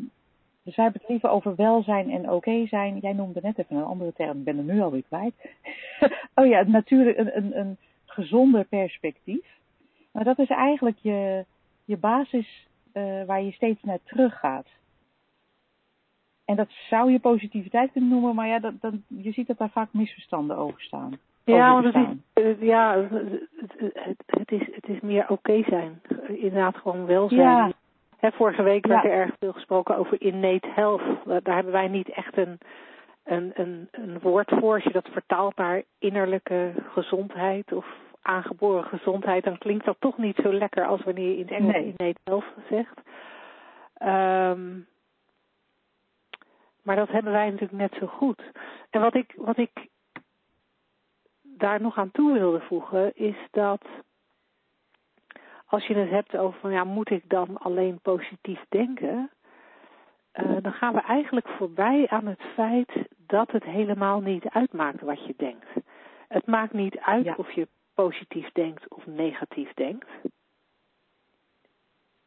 Speaker 1: Dus wij hebben het liever over welzijn en oké okay zijn. Jij noemde net even een andere term, ik ben er nu alweer kwijt. [laughs] oh ja, natuurlijk een, een, een gezonder perspectief. Maar dat is eigenlijk je, je basis uh, waar je steeds naar terug gaat. En dat zou je positiviteit kunnen noemen, maar ja, dat, dat, je ziet dat daar vaak misverstanden over staan.
Speaker 2: Ja, want het is, ja, het, is, het is meer oké zijn. Inderdaad, gewoon welzijn. Ja. Vorige week werd er erg veel gesproken over innate health. Daar hebben wij niet echt een, een, een, een woord voor. Als je dat vertaalt naar innerlijke gezondheid of aangeboren gezondheid, dan klinkt dat toch niet zo lekker als wanneer je in het Engels nee. innate health zegt. Um, maar dat hebben wij natuurlijk net zo goed. En wat ik, wat ik daar nog aan toe wilde voegen, is dat als je het hebt over van ja, moet ik dan alleen positief denken? Uh, dan gaan we eigenlijk voorbij aan het feit dat het helemaal niet uitmaakt wat je denkt. Het maakt niet uit of je positief denkt of negatief denkt.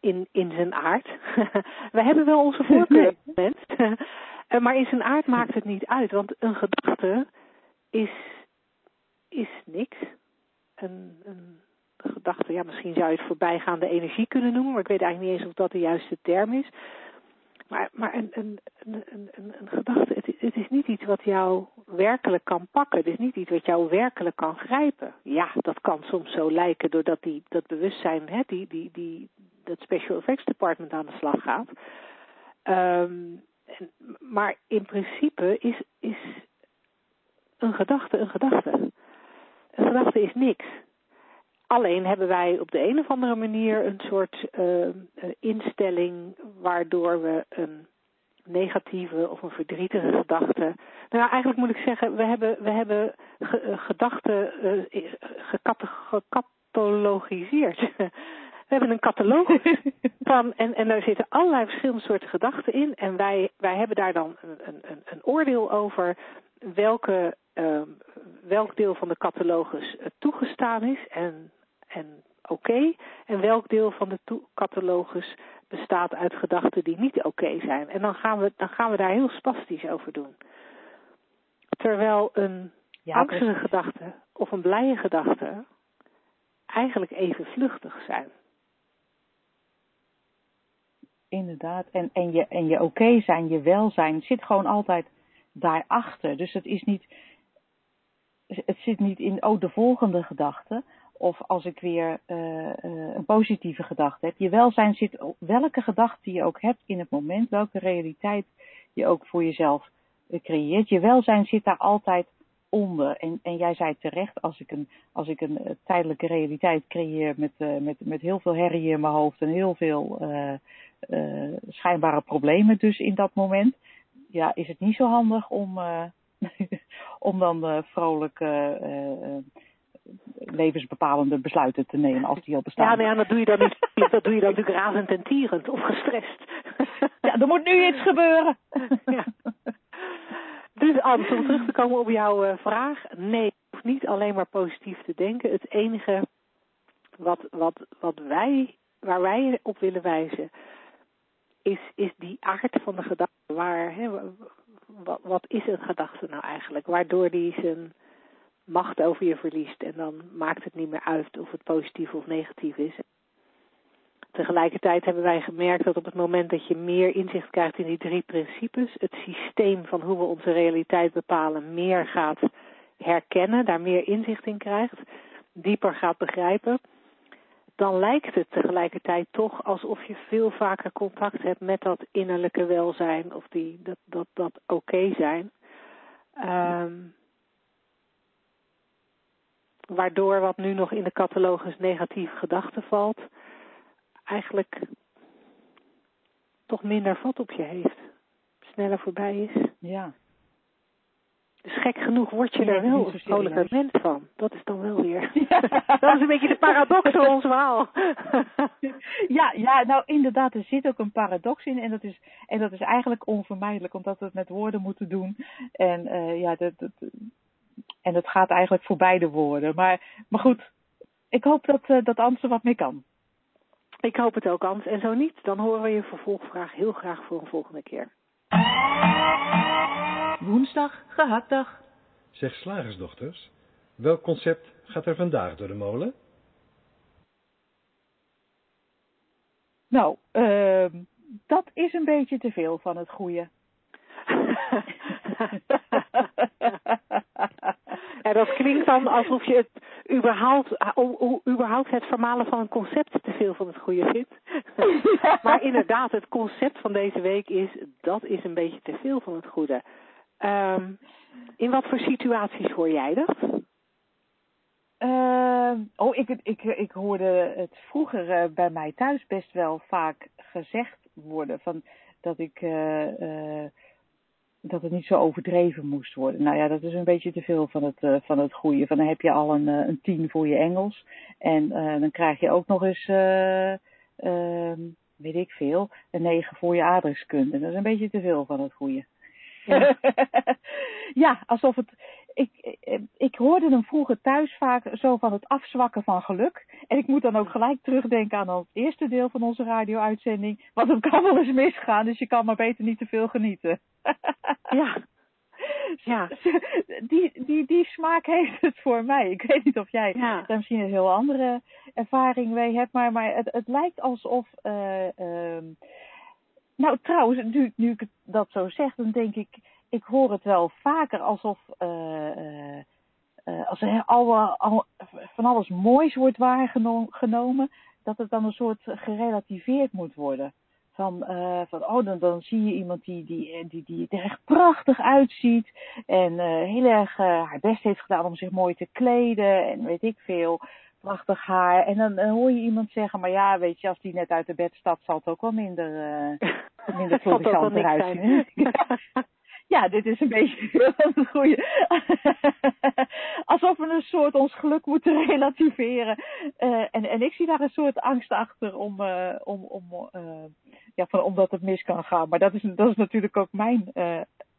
Speaker 2: In, in zijn aard. [laughs] we hebben wel onze [laughs] voorkeur. Eh, maar in zijn aard maakt het niet uit, want een gedachte is, is niks. Een, een gedachte, ja, misschien zou je het voorbijgaande energie kunnen noemen, maar ik weet eigenlijk niet eens of dat de juiste term is. Maar, maar een, een, een, een, een gedachte, het, het, is niet iets wat jou werkelijk kan pakken. Het is niet iets wat jou werkelijk kan grijpen. Ja, dat kan soms zo lijken doordat die, dat bewustzijn, hè, die, die, die, dat Special Effects Department aan de slag gaat. Um, maar in principe is, is een gedachte een gedachte. Een gedachte is niks. Alleen hebben wij op de een of andere manier een soort uh, instelling waardoor we een negatieve of een verdrietige gedachte. Nou, eigenlijk moet ik zeggen, we hebben, we hebben gedachten uh, gecatalogiseerd. [laughs] We hebben een catalogus [laughs] van, en, en daar zitten allerlei verschillende soorten gedachten in. En wij, wij hebben daar dan een, een, een oordeel over welke, uh, welk deel van de catalogus toegestaan is en, en oké. Okay, en welk deel van de catalogus bestaat uit gedachten die niet oké okay zijn. En dan gaan, we, dan gaan we daar heel spastisch over doen. Terwijl een ja, angstige gedachte of een blije gedachte eigenlijk even vluchtig zijn.
Speaker 1: Inderdaad. En, en je, en je oké zijn, je welzijn, zit gewoon altijd daarachter. Dus het is niet, het zit niet in, oh, de volgende gedachte. Of als ik weer uh, uh, een positieve gedachte heb. Je welzijn zit, welke gedachte je ook hebt in het moment, welke realiteit je ook voor jezelf creëert. Je welzijn zit daar altijd onder. En, en jij zei terecht, als ik een, als ik een tijdelijke realiteit creëer met, met, met heel veel herrie in mijn hoofd en heel veel schijnbare problemen dus in dat moment, ja, is het niet zo handig om, [laughs] om dan vrolijk levensbepalende besluiten te nemen als die al bestaan.
Speaker 2: Ja, nou ja, dat doe je dan niet. [laughs] dat doe je dan natuurlijk razend en tierend of gestrest. [laughs]
Speaker 1: ja, er moet nu iets gebeuren.
Speaker 2: ja. Dus Ans, om terug te komen op jouw uh, vraag. Nee, je hoeft niet alleen maar positief te denken. Het enige wat, wat, wat wij, waar wij op willen wijzen, is, is die aard van de gedachte. Waar, hè, wat, wat is een gedachte nou eigenlijk? Waardoor die zijn macht over je verliest. En dan maakt het niet meer uit of het positief of negatief is. Tegelijkertijd hebben wij gemerkt dat op het moment dat je meer inzicht krijgt in die drie principes, het systeem van hoe we onze realiteit bepalen meer gaat herkennen, daar meer inzicht in krijgt, dieper gaat begrijpen, dan lijkt het tegelijkertijd toch alsof je veel vaker contact hebt met dat innerlijke welzijn of die, dat, dat, dat oké zijn. Um, waardoor wat nu nog in de catalogus negatieve gedachten valt, eigenlijk toch minder vat op je heeft. Sneller voorbij is.
Speaker 1: Ja.
Speaker 2: Dus gek genoeg word je er wel een vrolijker mens van. Dat is dan wel weer. [laughs] [laughs] dat is een beetje de paradox van ons verhaal. [laughs]
Speaker 1: ja, ja, nou inderdaad, er zit ook een paradox in. En dat is, en dat is eigenlijk onvermijdelijk, omdat we het met woorden moeten doen. En uh, ja, dat, dat, en het gaat eigenlijk voorbij de woorden. Maar, maar goed, ik hoop dat, uh, dat wat meer kan.
Speaker 2: Ik hoop het ook, Ans. En zo niet, dan horen we je vervolgvraag heel graag voor een volgende keer.
Speaker 4: Woensdag, gehaktdag.
Speaker 3: Zeg slagersdochters, welk concept gaat er vandaag door de molen?
Speaker 1: Nou, uh, dat is een beetje te veel van het goede. [laughs]
Speaker 2: ja, dat klinkt dan alsof je het überhaupt, überhaupt het vermalen van een concept te veel van het goede vindt. [laughs] maar inderdaad, het concept van deze week is, dat is een beetje te veel van het goede. Um, in wat voor situaties hoor jij dat?
Speaker 1: Uh, oh, ik, ik, ik hoorde het vroeger uh, bij mij thuis best wel vaak gezegd worden van dat ik uh, dat het niet zo overdreven moest worden. Nou ja, dat is een beetje te veel van het, van het goede. Van dan heb je al een, een tien voor je Engels en dan krijg je ook nog eens, ehm, weet ik veel, een negen voor je aardrijkskunde. Dat is een beetje te veel van het goede. Ja. [laughs] ja, alsof het. Ik, ik hoorde hem vroeger thuis vaak zo van het afzwakken van geluk. En ik moet dan ook gelijk terugdenken aan het eerste deel van onze radio-uitzending. Want het kan wel eens misgaan, dus je kan maar beter niet te veel genieten. [laughs]
Speaker 2: ja. Ja.
Speaker 1: Die, die, die smaak heeft het voor mij. Ik weet niet of jij
Speaker 2: ja.
Speaker 1: daar misschien een heel andere ervaring mee hebt, maar, maar het, het lijkt alsof. Uh, uh, nou, trouwens, nu, nu ik dat zo zeg, dan denk ik, ik hoor het wel vaker alsof uh, uh, uh, als er al, al, van alles moois wordt waargenomen, dat het dan een soort gerelativeerd moet worden. Van, van oh, dan, dan zie je iemand die, die, die, die er echt prachtig uitziet en heel erg haar best heeft gedaan om zich mooi te kleden en weet ik veel prachtig haar. En dan, dan, hoor je iemand zeggen, maar ja, weet je, als die net uit de bed stapt, zal het ook wel minder, uh, [laughs] minder florissant eruit zien. [laughs] ja, dit is een beetje [laughs] een goede. Alsof we een soort ons geluk moeten relativeren. Uh, en, en ik zie daar een soort angst achter om, uh, om, om, ja, van, omdat het mis kan gaan. Maar dat is, dat is natuurlijk ook mijn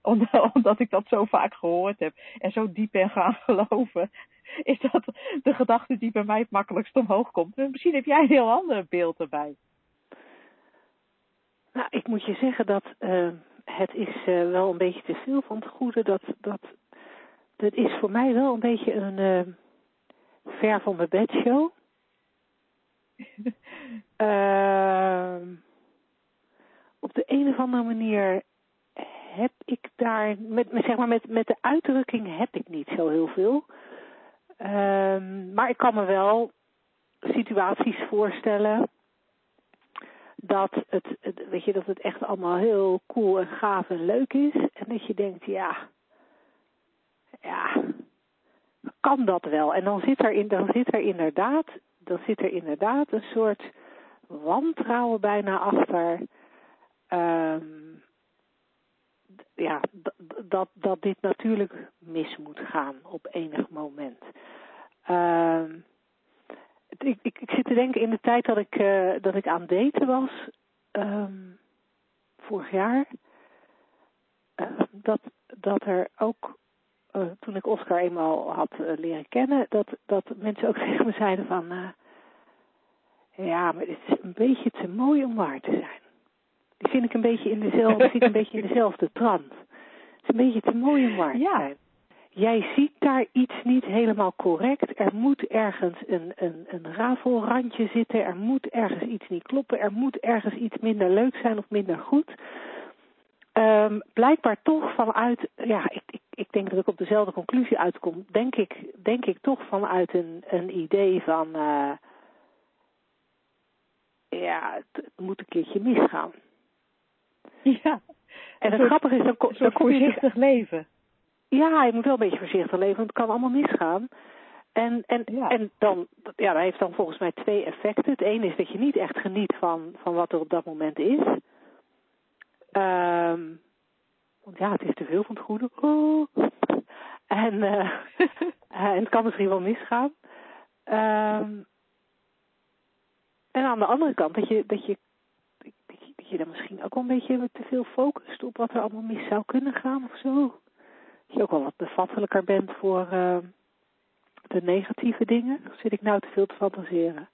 Speaker 1: [laughs] omdat ik dat zo vaak gehoord heb en zo diep ben gaan [laughs] geloven, is dat de gedachte die bij mij het makkelijkst omhoog komt. Misschien heb jij een heel ander beeld erbij.
Speaker 2: Nou, ik moet je zeggen dat uh, het is uh, wel een beetje te veel van het goede. Dat, dat, dat is voor mij wel een beetje een uh, ver van mijn bedshow. [laughs] op de een of andere manier heb ik daar, met, zeg maar met, met de uitdrukking heb ik niet zo heel veel. Um, maar ik kan me wel situaties voorstellen dat het, het, weet je, dat het echt allemaal heel cool en gaaf en leuk is. En dat je denkt, ja, ja, kan dat wel? En dan zit er, in, dan zit er inderdaad, dan zit er inderdaad een soort wantrouwen bijna achter. Um, ja, dat, dat dit natuurlijk mis moet gaan op enig moment. Uh, ik, ik, ik zit te denken in de tijd dat ik, uh, dat ik aan daten was, um, vorig jaar, uh, dat, dat er ook, uh, toen ik Oscar eenmaal had leren kennen, dat, dat mensen ook [laughs] tegen me zeiden van, ja, maar het is een beetje te mooi om waar te zijn. Die vind ik een beetje in dezelfde, zit een beetje in dezelfde trant. Het is een beetje te mooi om waar te
Speaker 1: ja.
Speaker 2: zijn. Jij ziet daar iets niet helemaal correct. Er moet ergens een, een, een rafelrandje zitten. Er moet ergens iets niet kloppen. Er moet ergens iets minder leuk zijn of minder goed. Um, blijkbaar toch vanuit, ja, ik, ik, ik denk dat ik op dezelfde conclusie uitkom. Denk ik, denk ik toch vanuit een, een idee van, uh, ja, het, het moet een keertje misgaan. [laughs]
Speaker 1: Ja.
Speaker 2: En het grappige is, dan, kom je
Speaker 1: voorzichtig leven.
Speaker 2: Ja, je moet wel een beetje voorzichtig leven, want het kan allemaal misgaan. En, en,
Speaker 1: Ja.
Speaker 2: en dan, ja, dat heeft dan volgens mij twee effecten. Het ene is dat je niet echt geniet van, van wat er op dat moment is. Ehm want ja, het is te veel van het goede. Oh. En, eh [laughs] en het kan misschien wel misgaan. Ehm en aan de andere kant, dat je, dat je, je, dan misschien ook wel een beetje te veel focust op wat er allemaal mis zou kunnen gaan of zo. Dat je ook wel wat bevattelijker bent voor uh, de negatieve dingen. Zit ik nou te veel te fantaseren?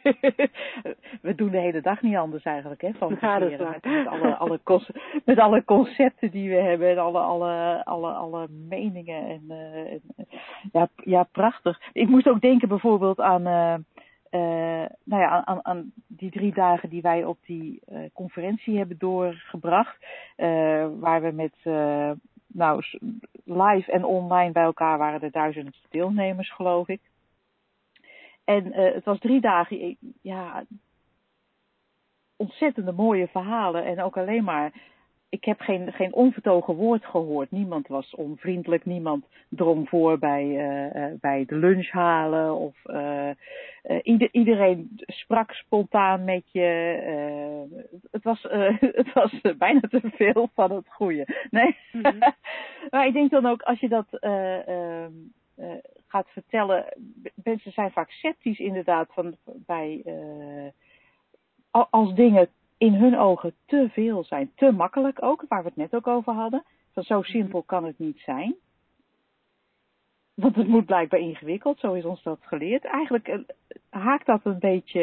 Speaker 2: [laughs]
Speaker 1: We doen de hele dag niet anders eigenlijk, hè?
Speaker 2: Ja, waar.
Speaker 1: met, met, alle, met alle concepten die we hebben en alle, alle, alle, alle meningen. En, uh, en, ja, ja, prachtig. Ik moest ook denken bijvoorbeeld aan uh, nou ja, aan, aan, die drie dagen die wij op die conferentie hebben doorgebracht, waar we met nou, live en online bij elkaar waren er duizend deelnemers, geloof ik. En het was drie dagen, ja, ontzettende mooie verhalen en ook alleen maar ik heb geen, geen onvertogen woord gehoord. Niemand was onvriendelijk, niemand drong voor bij, uh, bij de lunch halen. Of uh, ieder, iedereen sprak spontaan met je. het, was, [laughs] het was bijna te veel van het goede. Nee? Mm-hmm. [laughs] maar ik denk dan ook, als je dat ehm, gaat vertellen. Mensen zijn vaak sceptisch inderdaad van, bij, als dingen in hun ogen te veel zijn. Te makkelijk ook, waar we het net ook over hadden. Van zo simpel kan het niet zijn. Want het moet blijkbaar ingewikkeld, zo is ons dat geleerd. Eigenlijk uh, haakt dat een beetje,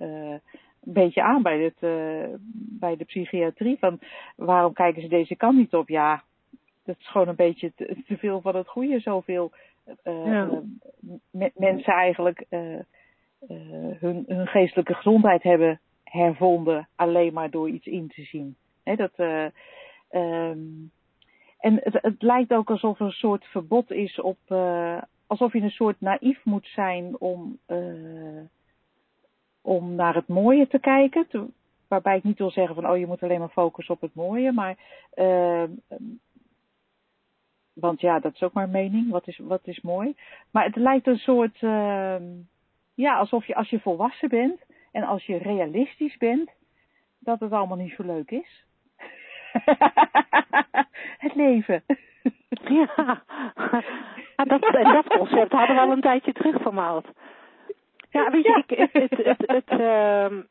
Speaker 1: uh, een beetje aan bij, het, uh, bij de psychiatrie. Van waarom kijken ze deze kant niet op? Ja, dat is gewoon een beetje te, te veel van het goede. Zoveel ja. mensen eigenlijk hun, hun geestelijke gezondheid hebben hervonden alleen maar door iets in te zien. dat, uh, um, en het, het, lijkt ook alsof er een soort verbod is op, uh, alsof je een soort naïef moet zijn om, uh, om naar het mooie te kijken. Waarbij ik niet wil zeggen van, oh je moet alleen maar focussen op het mooie, maar, ehm, want ja, dat is ook maar mening, wat is, wat is mooi. Maar het lijkt een soort, ehm, ja, alsof je als je volwassen bent, en als je realistisch bent, dat het allemaal niet zo leuk is. [laughs] het leven.
Speaker 2: ja, dat, dat concept hadden we al een tijdje terug vermaald. Ja, weet je, ja. ik, het, het, het, het uh,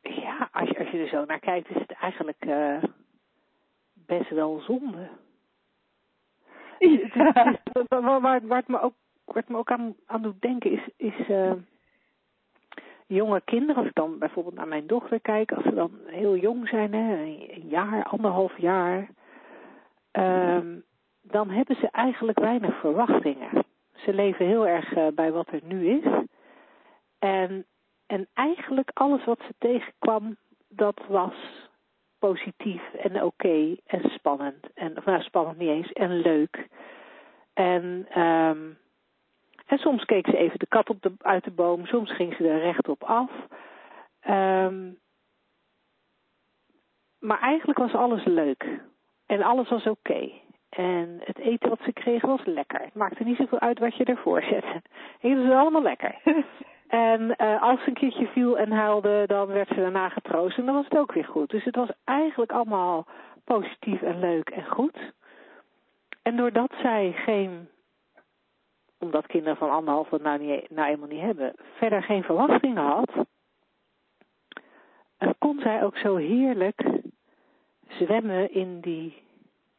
Speaker 2: ja, als je, als je er zo naar kijkt, is het eigenlijk uh, best wel zonde. Ja. Waar, waar, waar het me ook wat me ook aan, aan doet denken is, is uh, jonge kinderen, als ik dan bijvoorbeeld naar mijn dochter kijk, als ze dan heel jong zijn, hè, een jaar, anderhalf jaar, um, dan hebben ze eigenlijk weinig verwachtingen. Ze leven heel erg uh, bij wat er nu is. En, en eigenlijk alles wat ze tegenkwam, dat was positief en oké en spannend. En, of nou, spannend niet eens, en leuk. En um, en soms keek ze even de kat op de, uit de boom, soms ging ze er rechtop af. Um, maar eigenlijk was alles leuk. En alles was oké. En het eten wat ze kregen was lekker. Het maakte niet zoveel uit wat je ervoor zette. Het was allemaal lekker. [laughs] en uh, als ze een keertje viel en huilde, dan werd ze daarna getroost. En dan was het ook weer goed. Dus het was eigenlijk allemaal positief en leuk en goed. En doordat zij geen omdat kinderen van anderhalf dat nou, niet, nou eenmaal niet hebben, verder geen verwachtingen had, kon zij ook zo heerlijk zwemmen in, die,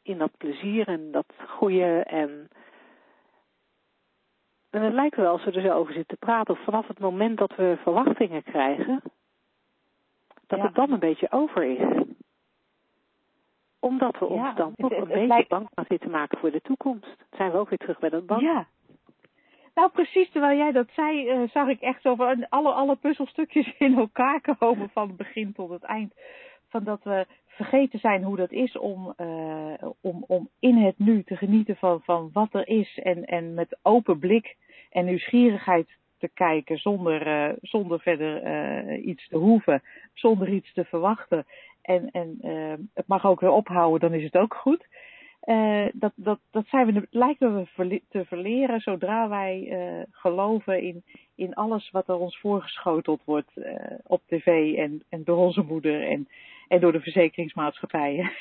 Speaker 2: in dat plezier en dat goede. En, en het lijkt wel als we er zo over zitten te praten, of vanaf het moment dat we verwachtingen krijgen, dat het dan een beetje over is. Omdat we ons dan toch een beetje lijkt... bang gaan zitten maken voor de toekomst. Zijn we ook weer terug bij dat bang?
Speaker 1: Ja, nou, precies terwijl jij dat zei, uh, zag ik echt zo van alle, alle puzzelstukjes [laughs] in elkaar komen van het begin tot het eind. Van dat we vergeten zijn hoe dat is om, uh, om, om in het nu te genieten van, van wat er is. En, en met open blik en nieuwsgierigheid te kijken zonder, uh, zonder verder iets te hoeven, zonder iets te verwachten. En, en het mag ook weer ophouden, dan is het ook goed. Uh, dat, dat, dat zijn we, lijken we te verleren zodra wij uh, geloven in, in alles wat er ons voorgeschoteld wordt uh, op tv en, en door onze moeder en, en door de verzekeringsmaatschappijen.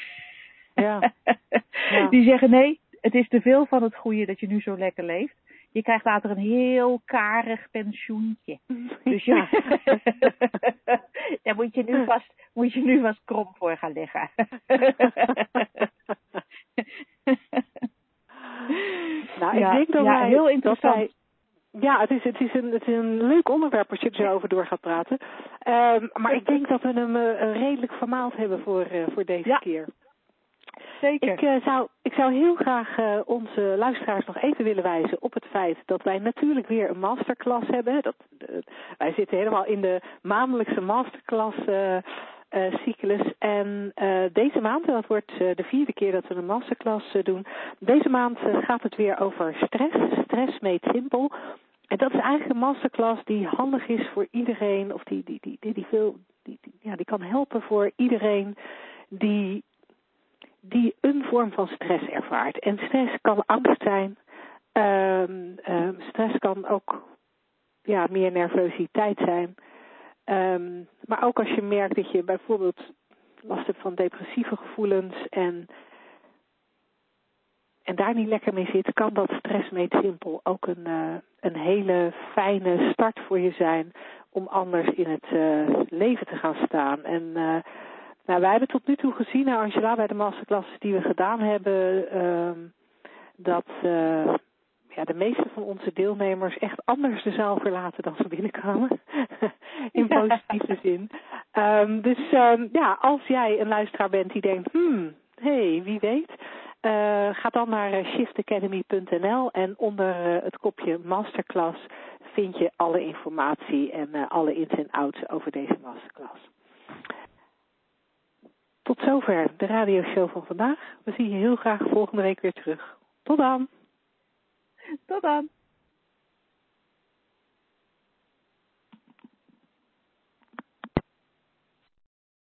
Speaker 1: Ja. [laughs] ja. Die zeggen nee, het is te veel van het goede dat je nu zo lekker leeft. Je krijgt later een heel karig pensioentje. [laughs] Dus ja. [laughs] daar moet je nu vast, moet je nu vast krom voor gaan leggen. [laughs]
Speaker 2: nou, ik denk dat ja, wij, heel interessant. Wij, ja, het is, het, is een, het is een leuk onderwerp als je er zo over door gaat praten. Um, maar ik denk dat we hem uh, redelijk vermaald hebben voor, uh, voor deze keer.
Speaker 1: Zeker.
Speaker 2: Ik, uh, zou, ik zou heel graag uh, onze luisteraars nog even willen wijzen op het feit dat wij natuurlijk weer een masterclass hebben. Dat, uh, wij zitten helemaal in de maandelijkse masterclass cyclus. En deze maand, en dat wordt de vierde keer dat we een masterclass doen, deze maand gaat het weer over stress. Stress made simpel. En dat is eigenlijk een masterclass die handig is voor iedereen, of die, die, die, die, die veel, die, ja, die kan helpen voor iedereen die die een vorm van stress ervaart. En stress kan angst zijn. Um, um, stress kan ook ja, meer nervositeit zijn. Um, maar ook als je merkt dat je bijvoorbeeld last hebt van depressieve gevoelens en, en daar niet lekker mee zit, kan dat stress mee simpel ook een, uh, een hele fijne start voor je zijn om anders in het uh, leven te gaan staan. En uh, nou, wij hebben tot nu toe gezien, Angela, bij de masterclasses die we gedaan hebben, uh, dat ja, de meeste van onze deelnemers echt anders de zaal verlaten dan ze binnenkwamen. [laughs] In positieve zin. Um, dus um, ja, als jij een luisteraar bent die denkt, hmm, hé, hey, wie weet, uh, ga dan naar shiftacademy.nl en onder uh, het kopje masterclass vind je alle informatie en uh, alle ins en outs over deze masterclass. Tot zover de radioshow van vandaag. We zien je heel graag volgende week weer terug. Tot dan.
Speaker 1: Tot dan.